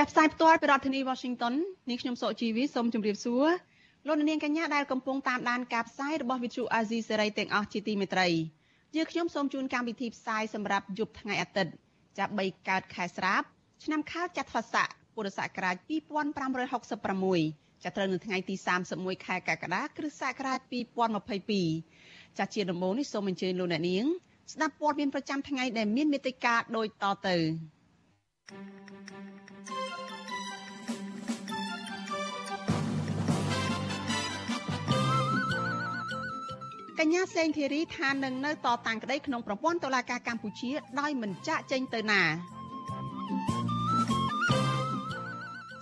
ចាប់ផ្សាយផ្ទាល់ពីរដ្ឋធានី Washington នាងខ្ញុំសុកជីវីសូមជម្រាបសួរលោកអ្នកនាងកញ្ញាដែលកំពុងតាមដានការផ្សាយរបស់ Vithu Azisaray សេរីទាំងអស់ជាទីមេត្រីយើងខ្ញុំសូមជូនកម្មវិធីផ្សាយសម្រាប់យប់ថ្ងៃអាទិត្យចាប់3កើតខែស្រាប ឆ្នាំខាលចត្វាស័កពុរសករាជ2566ចាប់ត្រូវនៅថ្ងៃទី31ខែកក្កដាគ្រិស្តសករាជ2022ចាស់ជាដំបូងនេះសូមអញ្ជើញលោកអ្នកនាង ស្ដាប់ព័ត៌មានប្រចាំថ្ងៃដែលមានមេត្តាដូចតទៅ កញ្ញាសេងធីរីថានឹងនៅតតាំងក្តីក្នុងប្រព័ន្ធតុលាការកម្ពុជាដោយមិនចាក់ចេញទៅណា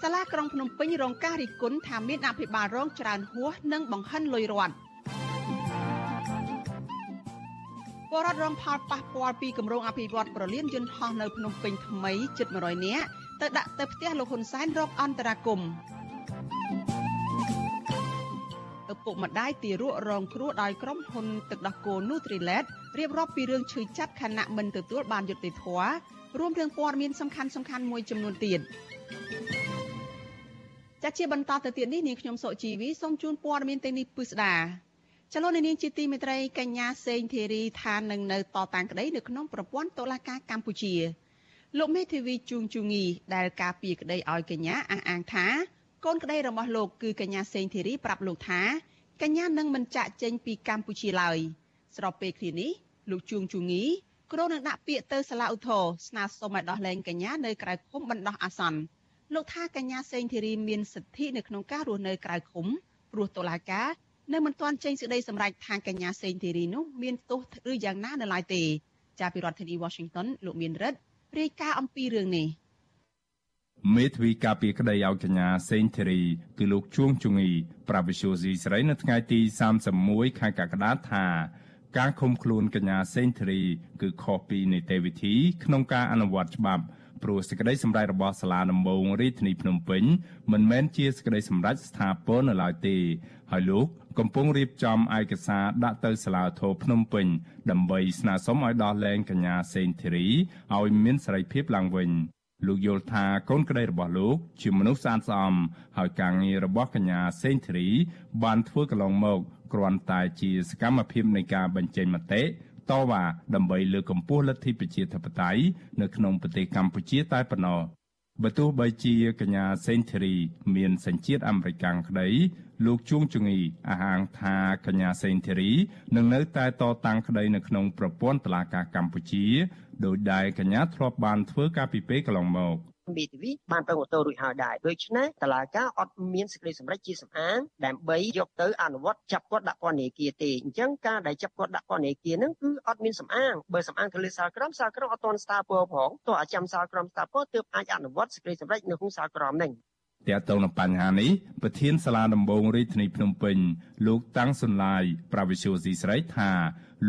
សាលាក្រុងភ្នំពេញរងការរិះគន់ថាមានអភិបាលរងច្រើនហួសនិងបង្ហិនលុយរដ្ឋបរដ្ឋរងផលប៉ះពាល់ពីគម្រោងអភិវឌ្ឍប្រលានយន្តហោះនៅភ្នំពេញថ្មីជិត100នាក់ទៅដាក់ទៅផ្ទះលោកហ៊ុនសែនរកអន្តរាគមន៍ ឪពុកម្ដាយទារករងគ្រោះដោយក្រុមហ៊ុនទឹកដោះគោ Nutrilett រៀបរាប់ពីរឿងឈឺចាប់ខណៈមិនទទួលបានយុត្តិធម៌រួមទាំងព័ត៌មានសំខាន់សំខាន់មួយចំនួនទៀតចាជាបន្តទៅទៀតនេះនាងខ្ញុំសុជីវីសូមជូនព័ត៌មានទាំងនេះពិស្ដាចលនានាងជាទីមេត្រីកញ្ញាសេងធីរីថានឹងនៅតតាំងក្តីនៅក្នុងប្រព័ន្ធតុលាការកម្ពុជាលោកមេធាវីជួងជូងីដែលការពីក្តីឲ្យកញ្ញាអះអាងថា កូនក្តីរបស់លោកគឺកញ្ញាសេងធីរីប្រាប់លោកថា កញ្ញានឹងមិនចាក់ចេញពីកម្ពុជាឡើយស្របពេលគ្នានេះលោកជួងជូងីគ្រោងនឹងដាក់ពាក្យទៅសាលាឧទ្ធរស្នើសុំឲ្យដោះលែងកញ្ញានៅក្រៅឃុំបណ្ដោះអាសន្នលោកថាកញ្ញាសេងធីរីមានសិទ្ធិនៅក្នុងការរស់នៅក្រៅឃុំព្រោះតុលាការនៅមិនទាន់ចេញសេចក្តីសម្រេចថាកញ្ញាសេងធីរីនោះមានទោសឬយ៉ាងណានៅឡើយទេ ចាប់ពីរដ្ឋធានី Washington លោកមានរិទ្ធរាយការណ៍អំពីរឿងនេះ មេធាវីការពីក្តីឲ្យកញ្ញាសេងធីរីគឺលោកជួងជងីប្រាវិសុយស៊ីស្រីនៅថ្ងៃទី31ខែកក្កដាថាការឃុំខ្លួនកញ្ញាសេងធីរីគឺខុសពីនីតិវិធីក្នុងការអនុវត្តច្បាប់ព្រោះសេចក្តីសម្រេចរបស់សាលាដំបងរាជធានីភ្នំពេញមិនមែនជាសេចក្តីសម្រេចស្ថាពរនៅឡើយទេហើយលោកកំពុងរៀបចំឯកសារដាក់ទៅសាលាធរភ្នំពេញដើម្បីស្នើសុំឲ្យដោះលែងកញ្ញាសេងធីរីឲ្យមានសេរីភាពឡើងវិញ លោកយល់ថាកូនក្តីរបស់លោកជាមនុស្សស្អាតស្អំហើយការងាររបស់កញ្ញាសេងធីរី បានធ្វើកន្លងមកគ្រាន់តែជាសកម្មភាពនៃការបញ្ចេញមតិតវ៉ាដើម្បីលើកកម្ពស់លទ្ធិប្រជាធិបតេយ្យនៅក្នុងប្រទេសកម្ពុជាតែប៉ុណ្ណោះបើទោះបីជាកញ្ញាសេនធីរី មានសញ្ជាតិអាមេរិកក្តី លោកជួងជងីអះអាងថាកញ្ញាសេនធីរីនឹងនៅតែតតាំងក្តីនៅក្នុងប្រព័ន្ធតុលាការកម្ពុជាដោយដែលកញ្ញាធ្លាប់បានធ្វើការពីពេលកន្លងមកមេធាវីបានប្រឹងអូតូរួចហើយដែរដូច្នេះតឡាការអត់មានសេចក្តីសម្រេចជាសម្អាងដើម្បីយកទៅអនុវត្តចាប់គាត់ដាក់ពន្ធនាគារទេអញ្ចឹងការដែលចាប់គាត់ដាក់ពន្ធនាគារហ្នឹងគឺអត់មានសម្អាងបើសម្អាងទៅលើសាលក្រមសាលក្រមអត់ទាន់ស្ថាពរផងទោះអាចាំសាលក្រមស្ថាពរទើបអាចអនុវត្តសេចក្តីសម្រេចនៅក្នុងសាលក្រមហ្នឹង តើតើនៅបញ្ហានេះប្រធានសាលាដំបងរាជធានីភ្នំពេញលោកតាំងសុនឡាយប្រាវិសុយស៊ីស្រីថា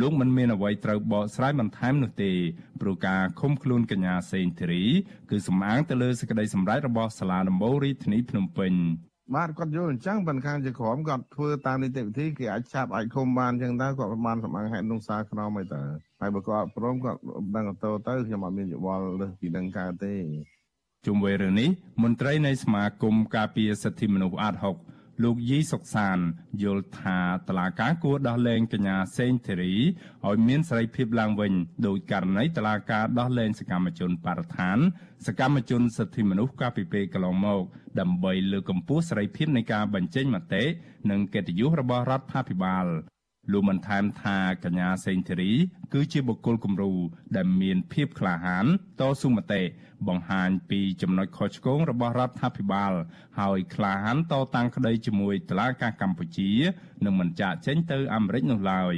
លោកមិនមានអ្វីត្រូវបកស្រាយបន្ថែមនោះទេព្រោះការឃុំខ្លួនកញ្ញាសេងធីរីគឺសំអាងទៅលើសេចក្តីសម្រេចរបស់សាលាដំបងរាជធានីភ្នំពេញបាទគាត់យល់អញ្ចឹងប៉ុន្តែខាងជាក្រុមគាត់ធ្វើតាមនីតិវិធីគេអាចចាប់អាចឃុំបានអញ្ចឹងតើគាត់បានសម្អាងហេតុក្នុងសារក្រមអីតើហើយបើគាត់ព្រមគាត់ដឹងទៅទៅខ្ញុំអត់មានយោបល់លើសពីនឹងកើតទេ ជុំវិញរឿងនេះមន្ត្រីនៃសមាគមការពារសិទ្ធិមនុស្សអាត6លោកយីសុកសានយល់ថាតឡាការគួរដោះលែងកញ្ញាសេងធីរីឲ្យមានសេរីភាពឡើងវិញដោយករណីតឡាការដោះលែងសកម្មជនបរិស្ថាន សកម្មជនសិទ្ធិមនុស្សកាលពីពេលកន្លងមក ដើម្បីលើកកម្ពស់សេរីភាពនៃការបញ្ចេញមតិនិងកិត្តិយសរបស់រដ្ឋាភិបាល លោកបានថែមថាកញ្ញាសេងធីរី គឺជាបុគ្គលគំរូដែលមានភាពក្លាហានតស៊ូមតិបង្ហាញពីចំណុចខុសឆ្គងរបស់រដ្ឋាភិបាល ហើយក្លាហានតតាំងក្តីជាមួយតុលាការកម្ពុជានឹងមិនចាកចេញទៅអាមេរិកនោះឡើយ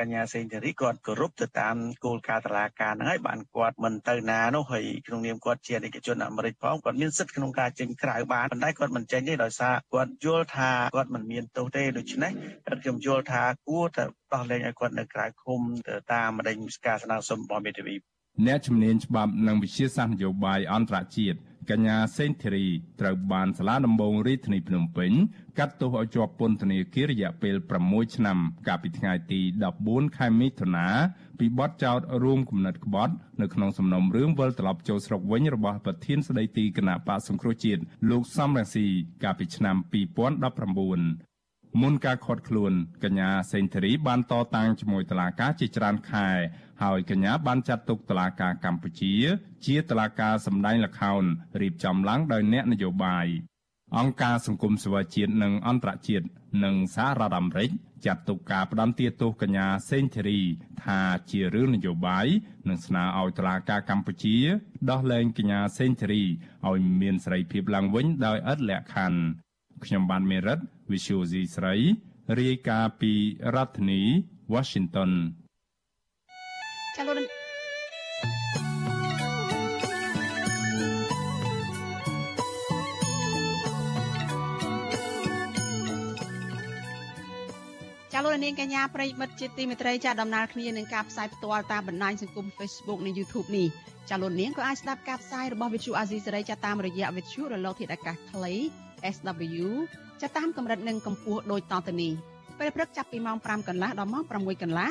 កញ្ញាសេងធារីគាត់គោរពទៅតាមគោលការណ៍តឡាការហ្នឹងហើយបានគាត់មិនទៅណានោះហើយក្នុងនាមគាត់ជាឯកជនអាមេរិកផងគាត់មានសិទ្ធិក្នុងការចេញក្រៅបានប៉ុន្តែគាត់មិនចេញទេដោយសារគាត់យល់ថាគាត់មិនមានទោសទេដូច្នេះខ្ញុំយល់ថាគួរតែដោះលែងឲ្យគាត់នៅក្រៅឃុំទៅតាមម្ដេចការស្នើសុំរបស់មេធាវីអ្នកជំនាញច្បាប់និងវិជាសាស្ត្រនយោបាយអន្តរជាតិ កញ្ញាសេនធីរីត្រូវបានសាលាដំបងរាជធានីភ្នំពេញកាត់ទោសឲ្យជាប់ពន្ធនាគាររយៈពេល6ឆ្នាំ កាលពីថ្ងៃទី14ខែមិថុនាពីបទចោទរួមគំនិតក្បត់នៅក្នុងសំណុំរឿងវិលត្រឡប់ចូលស្រុកវិញរបស់ប្រធានស្ដីទីគណៈបកសង្គ្រោះជាតិលោកសំរងស៊ីកាលពីឆ្នាំ2019មុនការខាត់ខ្លួនកញ្ញាសេងធារីបានតតាំងជាមួយតុលាការជាច្រើនខែ ហើយកញ្ញាបានចាត់ទុកតុលាការកម្ពុជា ជាតុលាការសម្ដែងល្ខោនរៀបចំឡើងដោយអ្នកនយោបាយអង្គការសង្គមសិវិជាតិនិងអន្តរជាតិនិងសហរដ្ឋអាមេរិកចាត់ទុកការផ្ដន្ទាទោសកញ្ញាសេងធារី ថាជារឿងនយោបាយនិងស្នើឲ្យតុលាការកម្ពុជា ដោះលែងកញ្ញាសេងធារីឲ្យមានសេរីភាពឡើងវិញដោយឥតលក្ខខណ្ឌខ្ញុំបានមេរិត Visual C ស្រីរាយការណ៍ពីរដ្ឋធានី Washington ចាលោកចាលោកនាងកញ្ញាប្រិមិត្តជាទីមេត្រីចាដំណើរគ្នានឹងការផ្សាយផ្ទាល់តាមបណ្ដាញសង្គម Facebook និង YouTube នេះចាលោកនាងក៏អាចស្ដាប់ការផ្សាយរបស់ Vithu Azizi សេរីចាតាមរយៈ Vithu រលកធាតុអាកាសខ្លី SW ចាតាមកម្រិតនិងកម្ពស់ដូចតទៅនេះពេលព្រឹកចាប់ពីម៉ោង5កន្លះដល់ម៉ោង6កន្លះ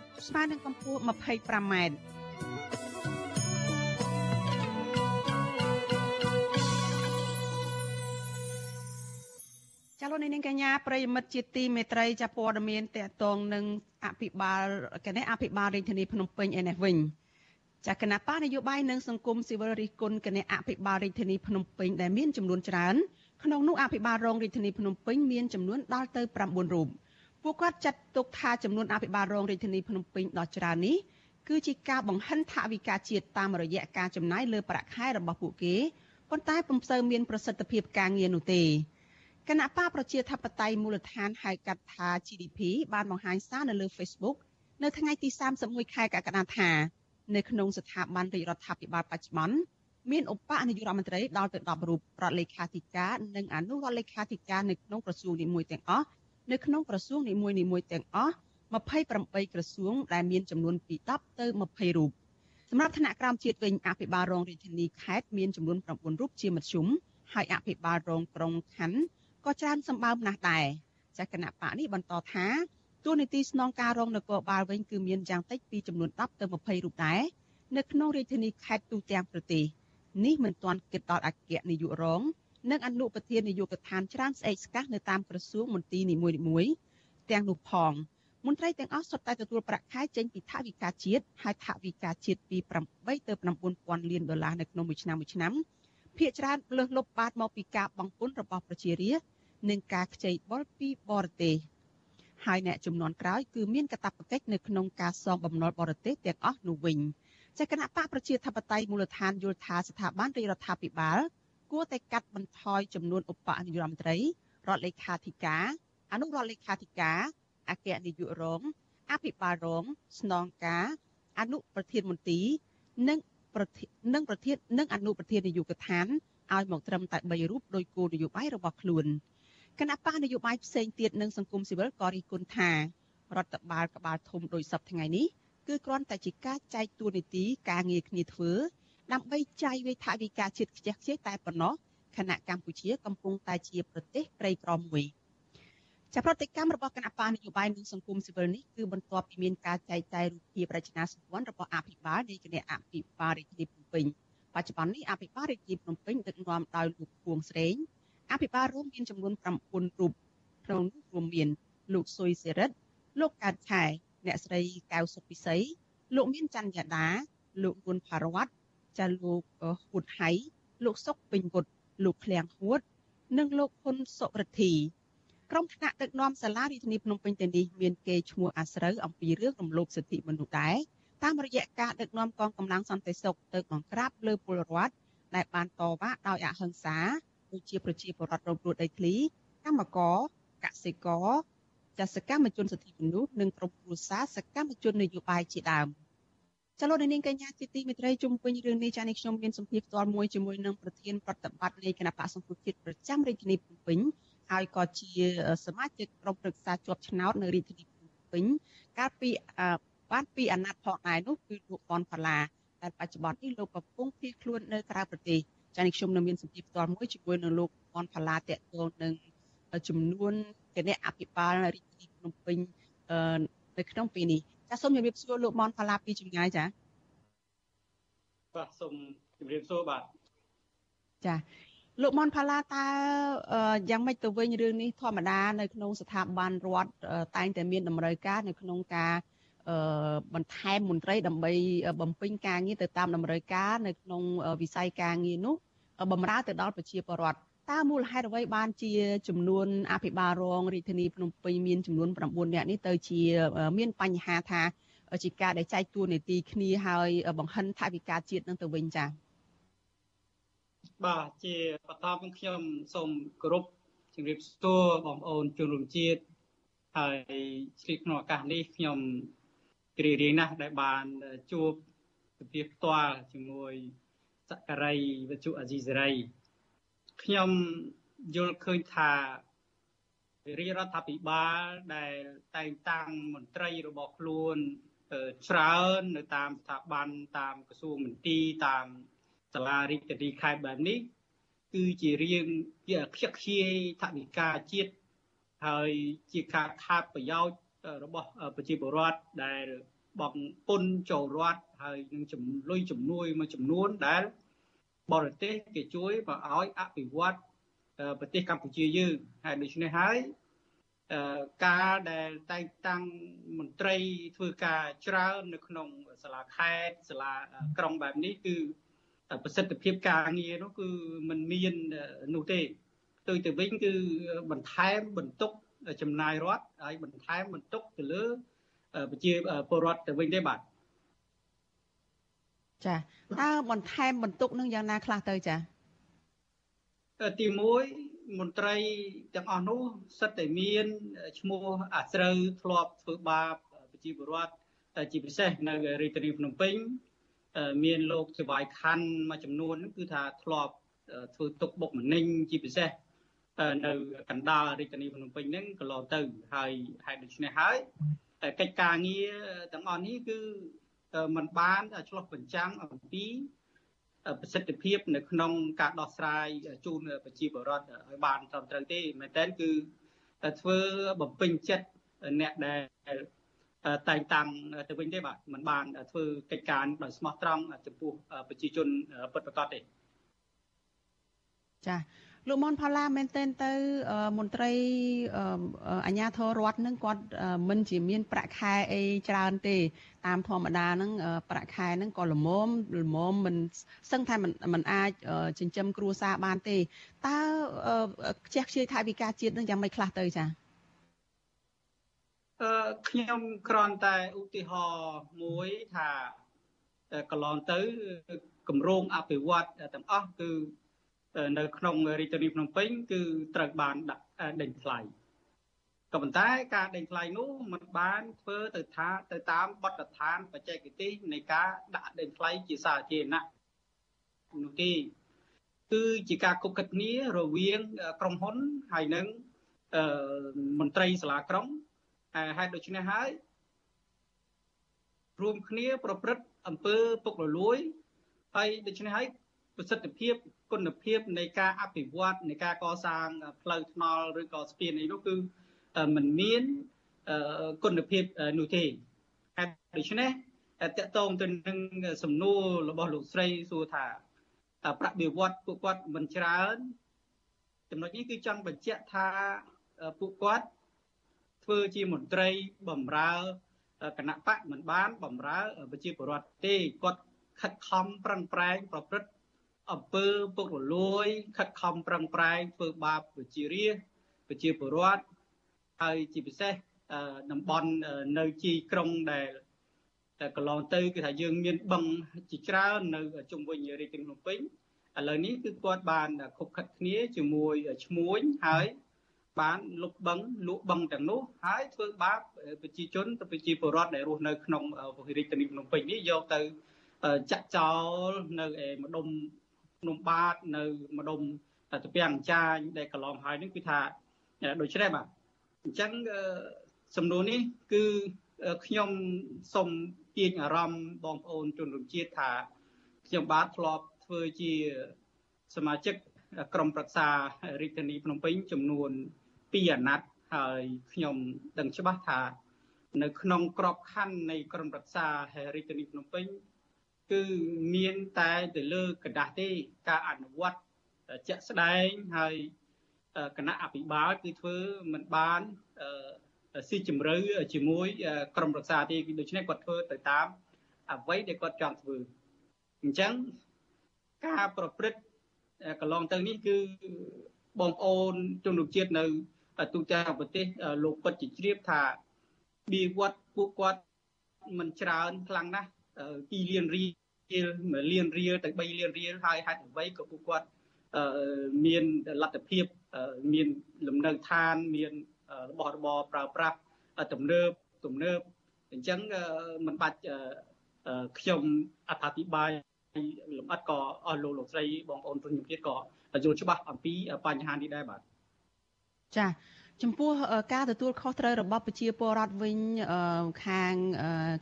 ស្មើនឹងកម្ពស់ 25m ចាលោកនាងកញ្ញាប្រិយមិត្តជាទីមេត្រីចាព័ត៌មានតកតងនឹងអភិបាលកណេអភិបាលរាជធានីភ្នំពេញឯនេះវិញចាគណៈបកនយោបាយនិងសង្គមស៊ីវិលរិះគន់គណៈអភិបាលរាជធានីភ្នំពេញដែលមានចំនួនច្រើនក្នុងនោះអភិបាលរងរាជធានីភ្នំពេញមានចំនួនដល់ទៅ9រូប ពួកគាត់ចាត់ទុកថាចំនួនអភិបាលរងរាជធានីភ្នំពេញដ៏ច្រើននេះគឺជាការបង្ហិនថវិកាជាតិតាមរយៈការចំណាយលើប្រាក់ខែរបស់ពួកគេប៉ុន្តែពុំសូវមានប្រសិទ្ធភាពការងារនោះទេគណៈបកប្រជាធិបតេយ្យមូលដ្ឋានហៅកាត់ថា GDP បានបង្ហាញសារនៅលើ Facebook នៅថ្ងៃទី31ខែកក្កដាថានៅក្នុងស្ថាប័នរាជរដ្ឋាភិបាលបច្ចុប្បន្នមានឧបនាយករដ្ឋមន្ត្រីដល់ទៅ10រូបរដ្ឋលេខាធិការនិងអនុរដ្ឋលេខាធិការនៅក្នុងក្រសួងនីមួយទាំងអស់ នៅក្នុងក្រសួងនីមួយនីមួយទាំងអស់28ក្រសួងដែលមានចំនួនពី10ទៅ20រូបសម្រាប់ថ្នាក់ក្រោមជាតិវិញអភិបាលរងរាជធានីខេត្តមានចំនួន9រូបជាមធ្យមហើយអភិបាលរងក្រុងខណ្ឌក៏ច្រើនសម្បើមណាស់ដែរចាគណៈបកនេះបន្តថាទួលនីតិស្នងការរងនគរបាលវិញគឺមានយ៉ាងតិចពីចំនួន10ទៅ20រូបដែរនៅក្នុងរាជធានីខេត្តទូទាំងប្រទេសនេះមិនទាន់គិតដល់អគ្គនាយករង និងអនុប្រធាននាយកដ្ឋានច្រើនស្អែកស្កះនៅតាមក្រសួងមន្ទីរនីមួយៗទាំងនោះផងមន្ត្រីទាំងអស់សុទ្ធតែទទួលប្រាក់ខែចេញពីថវិកាជាតិហើយថវិកាជាតិពី8ទៅ9000លានដុល្លារនៅក្នុងមួយឆ្នាំមួយឆ្នាំភាគច្រើនលើសលប់បាតមកពីការបង់ពន្ធរបស់ប្រជារាស្ត្រនិងការខ្ចីបុលពីបរទេសហើយអ្នកចំនួនក្រោយគឺមានកាតព្វកិច្ចនៅក្នុងការសងបំណុលបរទេសទាំងអស់នោះវិញជាគណៈបកប្រជាធិបតេយ្យមូលដ្ឋានយល់ថាស្ថាប័នរាជរដ្ឋាភិបាល គួរតែកាត់បន្ថយចំនួនឧបនាយករដ្ឋមន្ត្រីរដ្ឋលេខាធិការអនុរដ្ឋលេខាធិការអគ្គនាយករងអភិបាលរងស្នងការអនុប្រធានមន្ទីរនិងប្រធាននិងប្រធាននិងអនុប្រធាននាយកដ្ឋានឲ្យមកត្រឹមតែ3រូបដោយគោលនយោបាយរបស់ខ្លួនគណៈបកនយោបាយផ្សេងទៀតនិងសង្គមស៊ីវិលក៏រិះគន់ថារដ្ឋបាលក្បាលធំដោយសពថ្ងៃនេះគឺគ្រាន់តែជាការចែកតួនាទីការងារគ្នាធ្វើ ដើម្បីចាយវេថវិកាជាតិខ្ជះខ្ជាយតែប៉ុណ្ណោះខណៈកម្ពុជាកំពុងតែជាប្រទេសក្រីក្រមួយចាប់ប្រតិកម្មរបស់គណៈបានយោបាយនិងសង្គមស៊ីវិលនេះគឺបន្ទាប់ពីមានការចែកចាយរូបភាពរចនាសម្ព័ន្ធរបស់អភិបាលនៃគណៈអភិបាលរាជធានីភ្នំពេញបច្ចុប្បន្ននេះអភិបាលរាជធានីភ្នំពេញដឹកនាំដោយលោកពួងស្រេងអភិបាលរួមមានចំនួន9រូបក្នុងនោះរួមមានលោកសុយសេរិតលោកកើតឆែអ្នកស្រីកៅសុពិសីលោកមានច័ន្ទយ៉ាដាលោកហ៊ុនផារ៉ាត់ ចាលោកហ៊ុនហៃលោកសុកពេញពុតលោកឃ្លាំងហួត និងលោកហ៊ុនសុរិទ្ធីក្រុមថ្នាក់ដឹកនាំសាលារាជធានីភ្នំពេញទៅនេះមានគេឈ្មោះអាស្រូវអំពីរឿងរំលោភសិទ្ធិមនុស្សដែរតាមរយៈការដឹកនាំកងកម្លាំងសន្តិសុខទៅបង្ក្រាបលើពលរដ្ឋដែលបានតវ៉ាដោយអហិង្សាដូចជាប្រជាពលរដ្ឋរងគ្រោះដីធ្លីកម្មករកសិករចាសកម្មជនសិទ្ធិមនុស្សនិងក្រុមគ្រួសារសកម្មជននយោបាយជាដើម ចលនានាងកញ្ញាជាទីមេត្រីជុំវិញរឿងនេះចានេះខ្ញុំមានសម្ភារផ្ទាល់មួយជាមួយនឹងប្រធានប្រតិបត្តិនៃគណៈបកសង្គ្រោះជាតិប្រចាំរាជធានីភ្នំពេញហើយក៏ជាសមាជិកក្រុមប្រឹក្សាជាប់ឆ្នោតនៅរាជធានីភ្នំពេញកាលពីបានពីអាណត្តិផងដែរនោះគឺលោកប៉ុនផាឡាតែបច្ចុប្បន្ននេះលោកកំពុងភៀសខ្លួននៅក្រៅប្រទេសចានេះខ្ញុំនៅមានសម្ភារផ្ទាល់មួយជាមួយនឹងលោកប៉ុនផាឡាតេតងនឹងចំនួនគណៈអភិបាលរាជធានីភ្នំពេញនៅក្នុងពេលនេះ ចាសូមជម្រាបសួរលោកមនផាឡាពីចម្ងាយចាបាទសូមជម្រាបសួរបាទចាលោកមនផាឡាតើយ៉ាងម៉េចទៅវិញរឿងនេះធម្មតានៅក្នុងស្ថាប័នរដ្ឋតែងតែមានតម្រូវការនៅក្នុងការបន្ថែមមន្ត្រីដើម្បីបំពេញការងារទៅតាមតម្រូវការនៅក្នុងវិស័យការងារនោះបំរើទៅដល់ប្រជាពលរដ្ឋ តើមូលហេតុអ្វីបានជាចំនួនអភិបាលរងរាជធានីភ្នំពេញមានចំនួន9នាក់នេះទៅជាមានបញ្ហាថាជាការដែលចែកទួនាទីគ្នាហើយបង្ហិនថវិកាជាតិនឹងទៅវិញចា៎បាទជាបឋមខ្ញុំសូមគោរពជម្រាបសួរបងប្អូនជនរួមជាតិហើយឆ្លៀតក្នុងឱកាសនេះខ្ញុំគ្រារៀងណាស់ដែលបានជួបសភាផ្ទាល់ជាមួយសក្ការីវិទ្យុអាស៊ីសេរី ខ្ញុំយល់ឃើញថារាជរដ្ឋាភិបាលដែលតែងតាំងមន្ត្រីរបស់ខ្លួនច្រើននៅតាមស្ថាប័នតាមក្រសួងមន្ទីរតាមសាលារាជធានីខេត្តបែបនេះ គឺជារៀងជាខ្ជិះខ្ជាយថវិកាជាតិហើយជាការខាតប្រយោជន៍របស់ប្រជាពលរដ្ឋដែលបងពុនចូលរដ្ឋហើយនឹងចំលុយចំនួនមួយចំនួនដែល បរទេសគេជួយមកឲ្យអភិវឌ្ឍប្រទេសកម្ពុជាយើងហើយដូច្នេះហើយការដែលតែងតាំងមន្ត្រីធ្វើការច្រើននៅក្នុងសាលាខេត្តសាលាក្រុងបែបនេះគឺប្រសិទ្ធភាពការងារនោះគឺมันមាននោះទេផ្ទុយទៅវិញគឺបន្ថែមបន្ទុកចំណាយរដ្ឋហើយបន្ថែមបន្ទុកទៅលើប្រជាពលរដ្ឋទៅវិញទេបាទ ចាតើបន្ថែមបន្ទុកនឹងយ៉ាងណាខ្លះទៅចាទី1មន្ត្រីទាំងអស់នោះសិតតែមានឈ្មោះអាស្រូវធ្លាប់ធ្វើបាបប្រជាពលរដ្ឋតែជាពិសេសនៅរាជធានីភ្នំពេញមានលោកសវាយខណ្ឌមួយចំនួនគឺថាធ្លាប់ធ្វើទុកបុកម្នេញជាពិសេសនៅកណ្ដាលរាជធានីភ្នំពេញហ្នឹងកន្លងទៅហើយហេតុដូច្នេះហើយកិច្ចការងារទាំងអស់នេះគឺ มันបានឆ្លុះបញ្ចាំងអំពីប្រសិទ្ធភាពនៅក្នុងការដោះស្រាយជូនប្រជាពលរដ្ឋឲ្យបានត្រឹមត្រូវទេមែនតើគឺធ្វើបំពេញចិត្តអ្នកដែលតែងតាំងទៅវិញទេបាទมันបានធ្វើកិច្ចការដោយស្មោះត្រង់ចំពោះប្រជាជនពិតប្រាកដទេចា លោកមនផល្លាមែនទែនទៅមន្ត្រីអាជ្ញាធររដ្ឋនឹងគាត់មិនជាមានប្រាក់ខែអីច្រើនទេ តាមធម្មតាហ្នឹងប្រាក់ខែហ្នឹងក៏ល្មមល្មមមិនសឹងថាមិនមិនអាចចិញ្ចឹមគ្រួសារបានទេតើខ្ជះខ្ជាយថវិកាជាតិនឹងយ៉ាងម៉េចខ្លះទៅចាអឺខ្ញុំគ្រាន់តែឧទាហរណ៍មួយថាកន្លងទៅគម្រោងអភិវឌ្ឍទាំងអស់គឺ នៅក្នុងរាជធានីភ្នំពេញគឺត្រូវបានដាក់ដេញថ្លៃក៏ប៉ុន្តែការដេញថ្លៃនោះมันបានធ្វើទៅថាទៅតាមបទដ្ឋានបច្ចេកទេសនៃការដាក់ដេញថ្លៃជាសាធារណៈនោះទេគឺជាការគប់គិតគ្នារវាងក្រុមហ៊ុនហើយនឹងមន្ត្រីសាលាក្រុងហេតុដូច្នេះហើយរួមគ្នាប្រព្រឹត្តអំពើពុករលួយហើយដូច្នេះហើយប្រសិទ្ធភាព គុណភាពនៃការអភិវឌ្ឍនៃការកសាងផ្លូវថ្នល់ឬក៏ស្ពានអីនោះគឺมันមានគុណភាពនោះទេហើយដូច្នេះតកតងទៅនឹងសំណួររបស់លោកស្រីសួរថាប្រាក់បៀវត្សពួកគាត់មិនច្រើនចំណុចនេះគឺចង់បញ្ជាក់ថាពួកគាត់ធ្វើជាមន្ត្រីបម្រើគណៈបកមិនបានបំរើប្រជាពលរដ្ឋទេគាត់ខិតខំប្រឹងប្រែងប្រព្រឹត្ត អំពើពុករលួយ ខិតខំប្រឹងប្រែងធ្វើបាបប្រជារាស្ត្រប្រជាពលរដ្ឋហើយជាពិសេសតំបន់នៅជីក្រុងដែលតែកន្លងទៅគឺថាយើងមានបឹងជាច្រើននៅជុំវិញរាជធានីភ្នំពេញឥឡូវនេះគឺគាត់បានខົບខិតគ្នាជាមួយឈ្មួញហើយបានលុបបឹងលក់បឹងទាំងនោះហើយធ្វើបាបប្រជាជនទៅប្រជាពលរដ្ឋដែលរស់នៅក្នុងរាជធានីភ្នំពេញនេះយកទៅចាក់ចោលនៅឯម្ដុំ ភ្នំបាទនៅម្ដុំតាពាំងចាញដែលកន្លងហើយនេះគឺថាដូច្នេះបាទអញ្ចឹងសំណួរនេះគឺខ្ញុំសូមទាញអារម្មណ៍បងប្អូនជនរួមជាតិថាខ្ញុំបាទធ្លាប់ធ្វើជាសមាជិកក្រុមប្រឹក្សារាជធានីភ្នំពេញចំនួន2អាណត្តិហើយខ្ញុំដឹងច្បាស់ថា នៅក្នុងក្របខ័ណ្ឌនៃក្រុមប្រឹក្សារាជធានីភ្នំពេញ គឺមានតែទៅលើกระดาษទេការអនុវត្តជាក់ស្ដែងហើយគណៈអភិបាលគឺធ្វើមិនបានស៊ីជម្រៅជាមួយក្រមរក្សាទេដូច្នេះគាត់ធ្វើទៅតាមអ្វីដែលគាត់ចង់ធ្វើអញ្ចឹងការប្រព្រឹត្តកន្លងទៅនេះគឺបងប្អូនជនរួមជាតិនៅទូទាំងប្រទេសលោកពិតជាជ្រាបថាបៀវត្តពួកគាត់មិនច្រើនខ្លាំងណាស់ 2លានរៀល1លានរៀលទៅ3លានរៀលហើយហេតុអ្វីក៏ពួកគាត់មានលទ្ធភាពមានលំនៅឋានមានរបស់របរប្រើប្រាស់ទំនើបទំនើបអញ្ចឹងមិនបាច់ខ្ញុំអត្ថាធិប្បាយលម្អិតក៏អស់លោកលោកស្រីបងប្អូនជនជាតិក៏យល់ច្បាស់អំពីបញ្ហានេះដែរបាទចា ចំពោះការទទួលខុសត្រូវរបស់ប្រជាពលរដ្ឋវិញខាង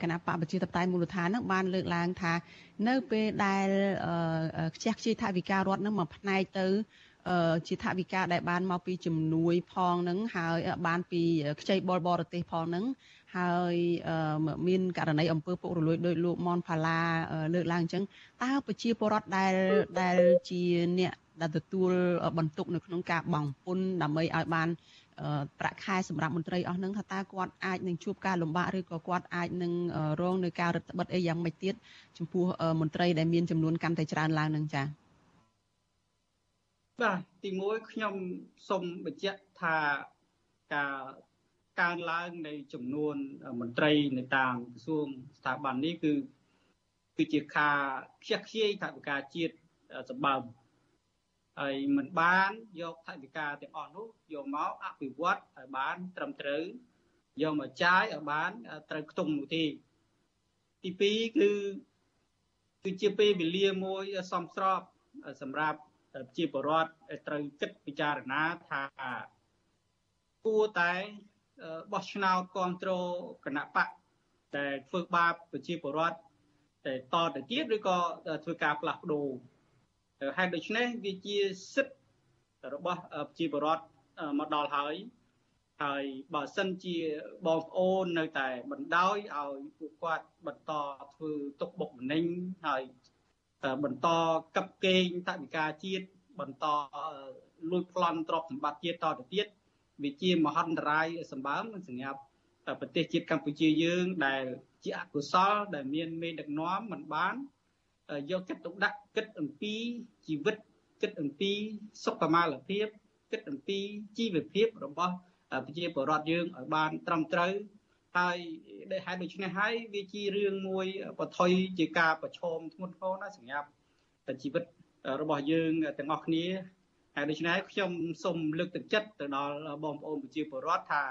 គណៈបកប្រជាតបតៃមូលដ្ឋាននឹងបានលើកឡើងថា នៅពេលដែលខ្ជះខ្ជាយថវិការដ្ឋនឹងមកផ្នែកទៅជាថវិកាដែលបានមកពីជំនួយផងនឹងហើយបានពីខ្ចីបុលបរទេសផងនឹងហើយមានករណីអំពើពុករលួយដោយលោកមនផាឡាលើកឡើងអញ្ចឹងតើប្រជាពលរដ្ឋដែលដែលជាអ្នកដែលទទួលបន្ទុកនៅក្នុងការបង់ពន្ធដើម្បីឲ្យបាន ប្រាក់ខែសម្រាប់មន្ត្រីអស់នឹងថាតើគាត់អាចនឹងជួបការលំបាកឬក៏គាត់អាចនឹងរងនៅការរឹតបន្តឹងអីយ៉ាងម៉េចទៀតចំពោះមន្ត្រីដែលមានចំនួនកាន់តែច្រើនឡើងនឹងចា៎បាទទី1ខ្ញុំសូមបញ្ជាក់ថាការកើនឡើងនៃចំនួនមន្ត្រីនៅតាមក្រសួងស្ថាប័ននេះគឺគឺជាការខ្ជះខ្ជាយថវិកាជាតិសម្បើម ហើយមិនបានយកថវិកាទាំងអស់នោះយកមកអភិវឌ្ឍឲ្យបានត្រឹមត្រូវយកមកចាយឲ្យបានត្រូវខ្ទង់នោះទេទី2គឺគឺជាពេលវេលាមួយសំស្របសម្រាប់ជាបរដ្ឋត្រូវគិតពិចារណាថាគួរតែបោះឆ្នោតគ្រប់គ្រងគណៈបកដែលធ្វើបាបប្រជាពលរដ្ឋតែតទៅទៀតឬក៏ធ្វើការផ្លាស់ប្ដូរ ហេតុដូច្នេះវាជាសិទ្ធិរបស់ប្រជាពលរដ្ឋមកដល់ហើយហើយបើសិនជាបងប្អូននៅតែបណ្ដោយឲ្យពួកគាត់បន្តធ្វើទុកបុកម្នេញហើយបន្តកັບកេងតវិការជាតិបន្តលួចប្លន់ទ្រព្យសម្បត្តិជាតិតទៅទៀតវាជាមហន្តរាយសម្បើមសម្រាប់ប្រទេសជាតិកម្ពុជាយើងដែលជាអកុសលដែលមានមេដឹកនាំមិនបាន យកចិត្តទុកដាក់គិតអំពីជីវិតគិតអំពីសុខុមាលភាពគិតអំពីជីវភាពរបស់ប្រជាពលរដ្ឋយើងឲ្យបានត្រឹមត្រូវហើយដែលហេតុដូច្នេះហើយវាជារឿងមួយបថុយជាការប្រឈមធ្ងន់ធ្ងរណាស់សម្រាប់ជីវិតរបស់យើងទាំងអស់គ្នាហើយដូច្នេះខ្ញុំសូមលើកទឹកចិត្តទៅដល់បងប្អូនប្រជាពលរដ្ឋថា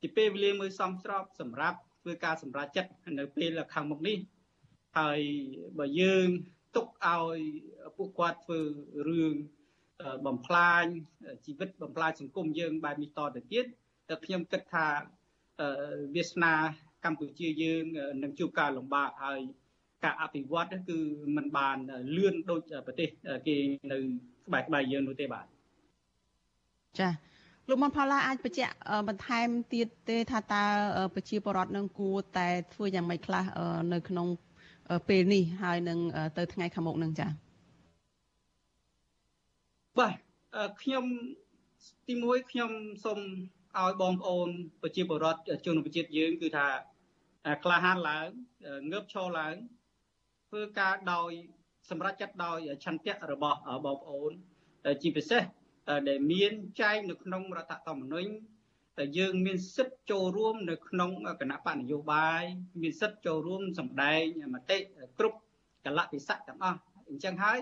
ជាពេលវេលាមួយសមស្របសម្រាប់ធ្វើការសម្រេចចិត្តនៅពេលខាងមុខនេះ ហើយបើយើងទុកឲ្យពួកគាត់ធ្វើរឿងបំផ្លាញជីវិតបំផ្លាញសង្គមយើងបែបនេះតទៅទៀតតែខ្ញុំគិតថាវាសនាកម្ពុជាយើងនឹងជួបការលំបាកហើយការអភិវឌ្ឍគឺมันបានលឿនដូចប្រទេសគេនៅក្បែរក្បែរយើងនោះទេបាទចាលោកមនផល្លាអាចបញ្ជាក់បន្ថែមទៀតទេថាតើប្រជាពលរដ្ឋនឹងគួរតែធ្វើយ៉ាងម៉េចខ្លះនៅក្នុង ពេលនេះហើយនឹងទៅថ្ងៃខាងមុខនឹងចាបាទខ្ញុំទីមួយខ្ញុំសូមឲ្យបងប្អូនប្រជាពលរដ្ឋជនជាតិយើងគឺថាក្លាហានឡើងងើបឈរឡើងធ្វើការដោយសម្រាប់ចាត់ដោយឆន្ទៈរបស់បងប្អូនជាពិសេសដែលមានចែងនៅក្នុងរដ្ឋធម្មនុញ្ញ តែយើងមានសិទ្ធិចូលរួមនៅក្នុងគណៈបកនយោបាយមានសិទ្ធិចូលរួមសម្ដែងមតិគ្រប់កលៈទេសៈទាំងអស់អញ្ចឹងហើយ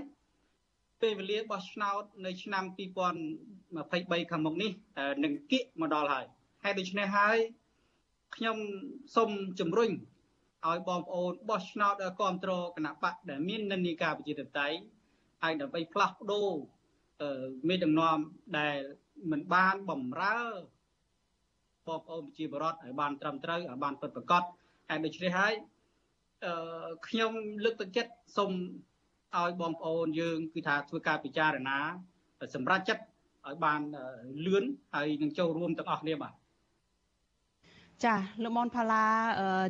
ពេលវេលាបោះឆ្នោតនៅឆ្នាំ2023ខាងមុខនេះនឹងគៀកមកដល់ហើយហើយដូច្នេះហើយខ្ញុំសូមជំរុញឲ្យបងប្អូនបោះឆ្នោតគ្រប់គ្រងគណៈបកដែលមាននិន្នាការប្រជាធិបតេយ្យហើយដើម្បីផ្លាស់ប្ដូរមេដឹកនាំដែលមិនបានបំរើ បងប្អូនប្រជាពលរដ្ឋឲ្យបានត្រឹមត្រូវឲ្យបានពិតប្រាកដហើយដូច្នេះហើយអឺខ្ញុំលើកទឹកចិត្តសូមឲ្យបងប្អូនយើងគឺថាធ្វើការពិចារណាសម្រាប់ចិត្តឲ្យបានលឿនហើយនឹងចូលរួមទាំងអស់គ្នាបាទចាលោកមនផាឡា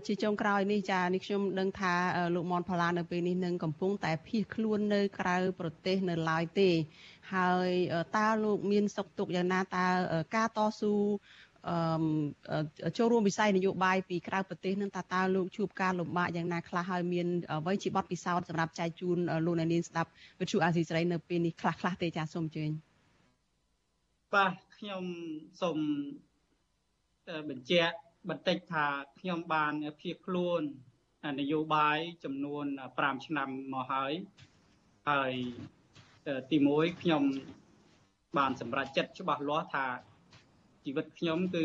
ជាចុងក្រោយនេះចានេះខ្ញុំដឹងថាលោកមនផាឡានៅពេលនេះនឹងកំពុងតែភៀសខ្លួននៅក្រៅប្រទេសនៅឡើយទេ ហើយតើលោកមានសុខទុក្ខយ៉ាងណាតើការតស៊ូអឺ ចូលរួមវិស័យនយោបាយពីក្រៅប្រទេសនឹងតើតើលោកជួបការលំបាកយ៉ាងណាខ្លះហើយមានអ្វីជាបទពិសោធន៍សម្រាប់ចែកជូនលោកអ្នកនាងស្ដាប់វិទ្យុអាស៊ីសេរីនៅពេលនេះខ្លះខ្លះទេចាសូមអញ្ជើញបាទខ្ញុំសូមបញ្ជាក់បន្តិចថាខ្ញុំបានភៀសខ្លួននយោបាយចំនួន5ឆ្នាំមកហើយហើយទី1ខ្ញុំបានសម្រេចចិត្តច្បាស់លាស់ថា ជីវិតខ្ញុំគឺ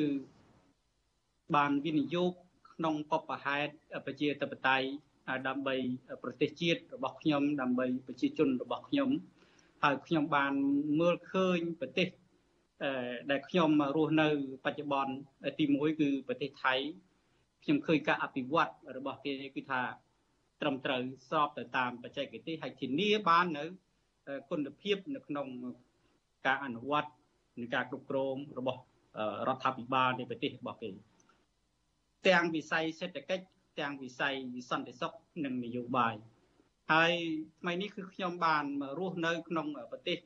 បានវិនិយោគក្នុងបបហេតុប្រជាធិបតេយ្យដើម្បីប្រទេសជាតិរបស់ខ្ញុំ ដើម្បីប្រជាជនរបស់ខ្ញុំហើយខ្ញុំបានមើលឃើញប្រទេសដែលខ្ញុំរស់នៅបច្ចុប្បន្នទី1គឺប្រទេសថៃខ្ញុំឃើញការអភិវឌ្ឍរបស់គេគឺថាត្រឹមត្រូវស្របទៅតាមបច្ចេកទេសហើយធានាបាននៅគុណភាពនៅក្នុងការអនុវត្តនិងការគ្រប់គ្រងរបស់ រដ្ឋាភិបាលនៃប្រទេសរបស់គេទាំងវិស័យសេដ្ឋកិច្ចទាំងវិស័យសន្តិសុខនិងនយោបាយហើយថ្មីនេះគឺខ្ញុំបានរស់នៅ ក្នុងប្រទេស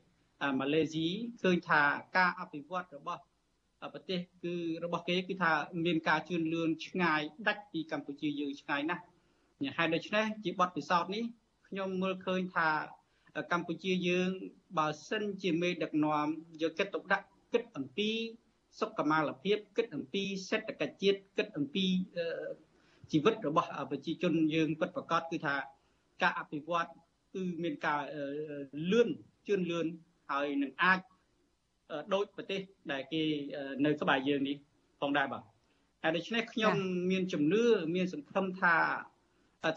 ម៉ាឡេស៊ីឃើញថាការអភិវឌ្ឍរបស់ប្រទេសគឺរបស់គេគឺថាមានការជឿនលឿនឆ្ងាយដាច់ពីកម្ពុជាយើងឆ្ងាយណាស់ហើយដូច្នេះជាបទពិសោធន៍នេះខ្ញុំមើលឃើញថាកម្ពុជាយើងបើសិនជាមេដឹកនាំយកចិត្តទុកដាក់គិតអំពី សុខមាលភាពគិតអំពីសេដ្ឋកិច្ចជាតិគិតអំពីជីវិតរបស់ប្រជាជនយើងពិតប្រាកដគឺថាការអភិវឌ្ឍគឺមានការលឿនជឿនលឿនហើយនឹងអាចដូចប្រទេសដែលគេនៅក្បែរយើងនេះផងដែរបាទហើយដូច្នេះខ្ញុំមានជំនឿមានសង្ឃឹមថា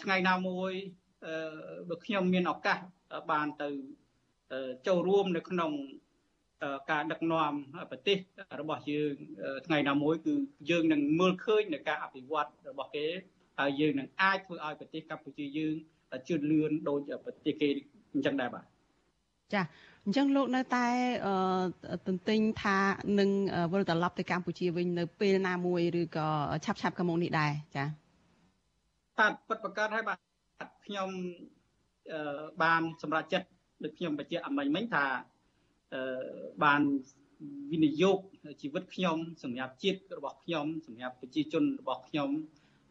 ថ្ងៃណាមួយបើខ្ញុំមានឱកាសបានទៅចូលរួមនៅក្នុង ការដឹកនាំប្រទេសរបស់យើងថ្ងៃណាមួយគឺយើងនឹងមើលឃើញនៅការអភិវឌ្ឍរបស់គេហើយយើងនឹងអាចធ្វើឲ្យប្រទេសកម្ពុជាយើងជឿនលឿនដូចប្រទេសគេអញ្ចឹងដែរបាទចាអញ្ចឹងលោកនៅតែទន្ទិញថានឹងវិលត្រឡប់ទៅកម្ពុជាវិញនៅពេលណាមួយឬក៏ឆាប់ឆាប់ខាងមុខនេះដែរចាបាទពិតប្រកបហើយបាទខ្ញុំបានសម្រេចចិត្តដូចខ្ញុំបញ្ជាក់អមិញមិញថា បានវិនិយោគជីវិតខ្ញុំសម្រាប់ជាតិរបស់ខ្ញុំសម្រាប់ប្រជាជនរបស់ខ្ញុំ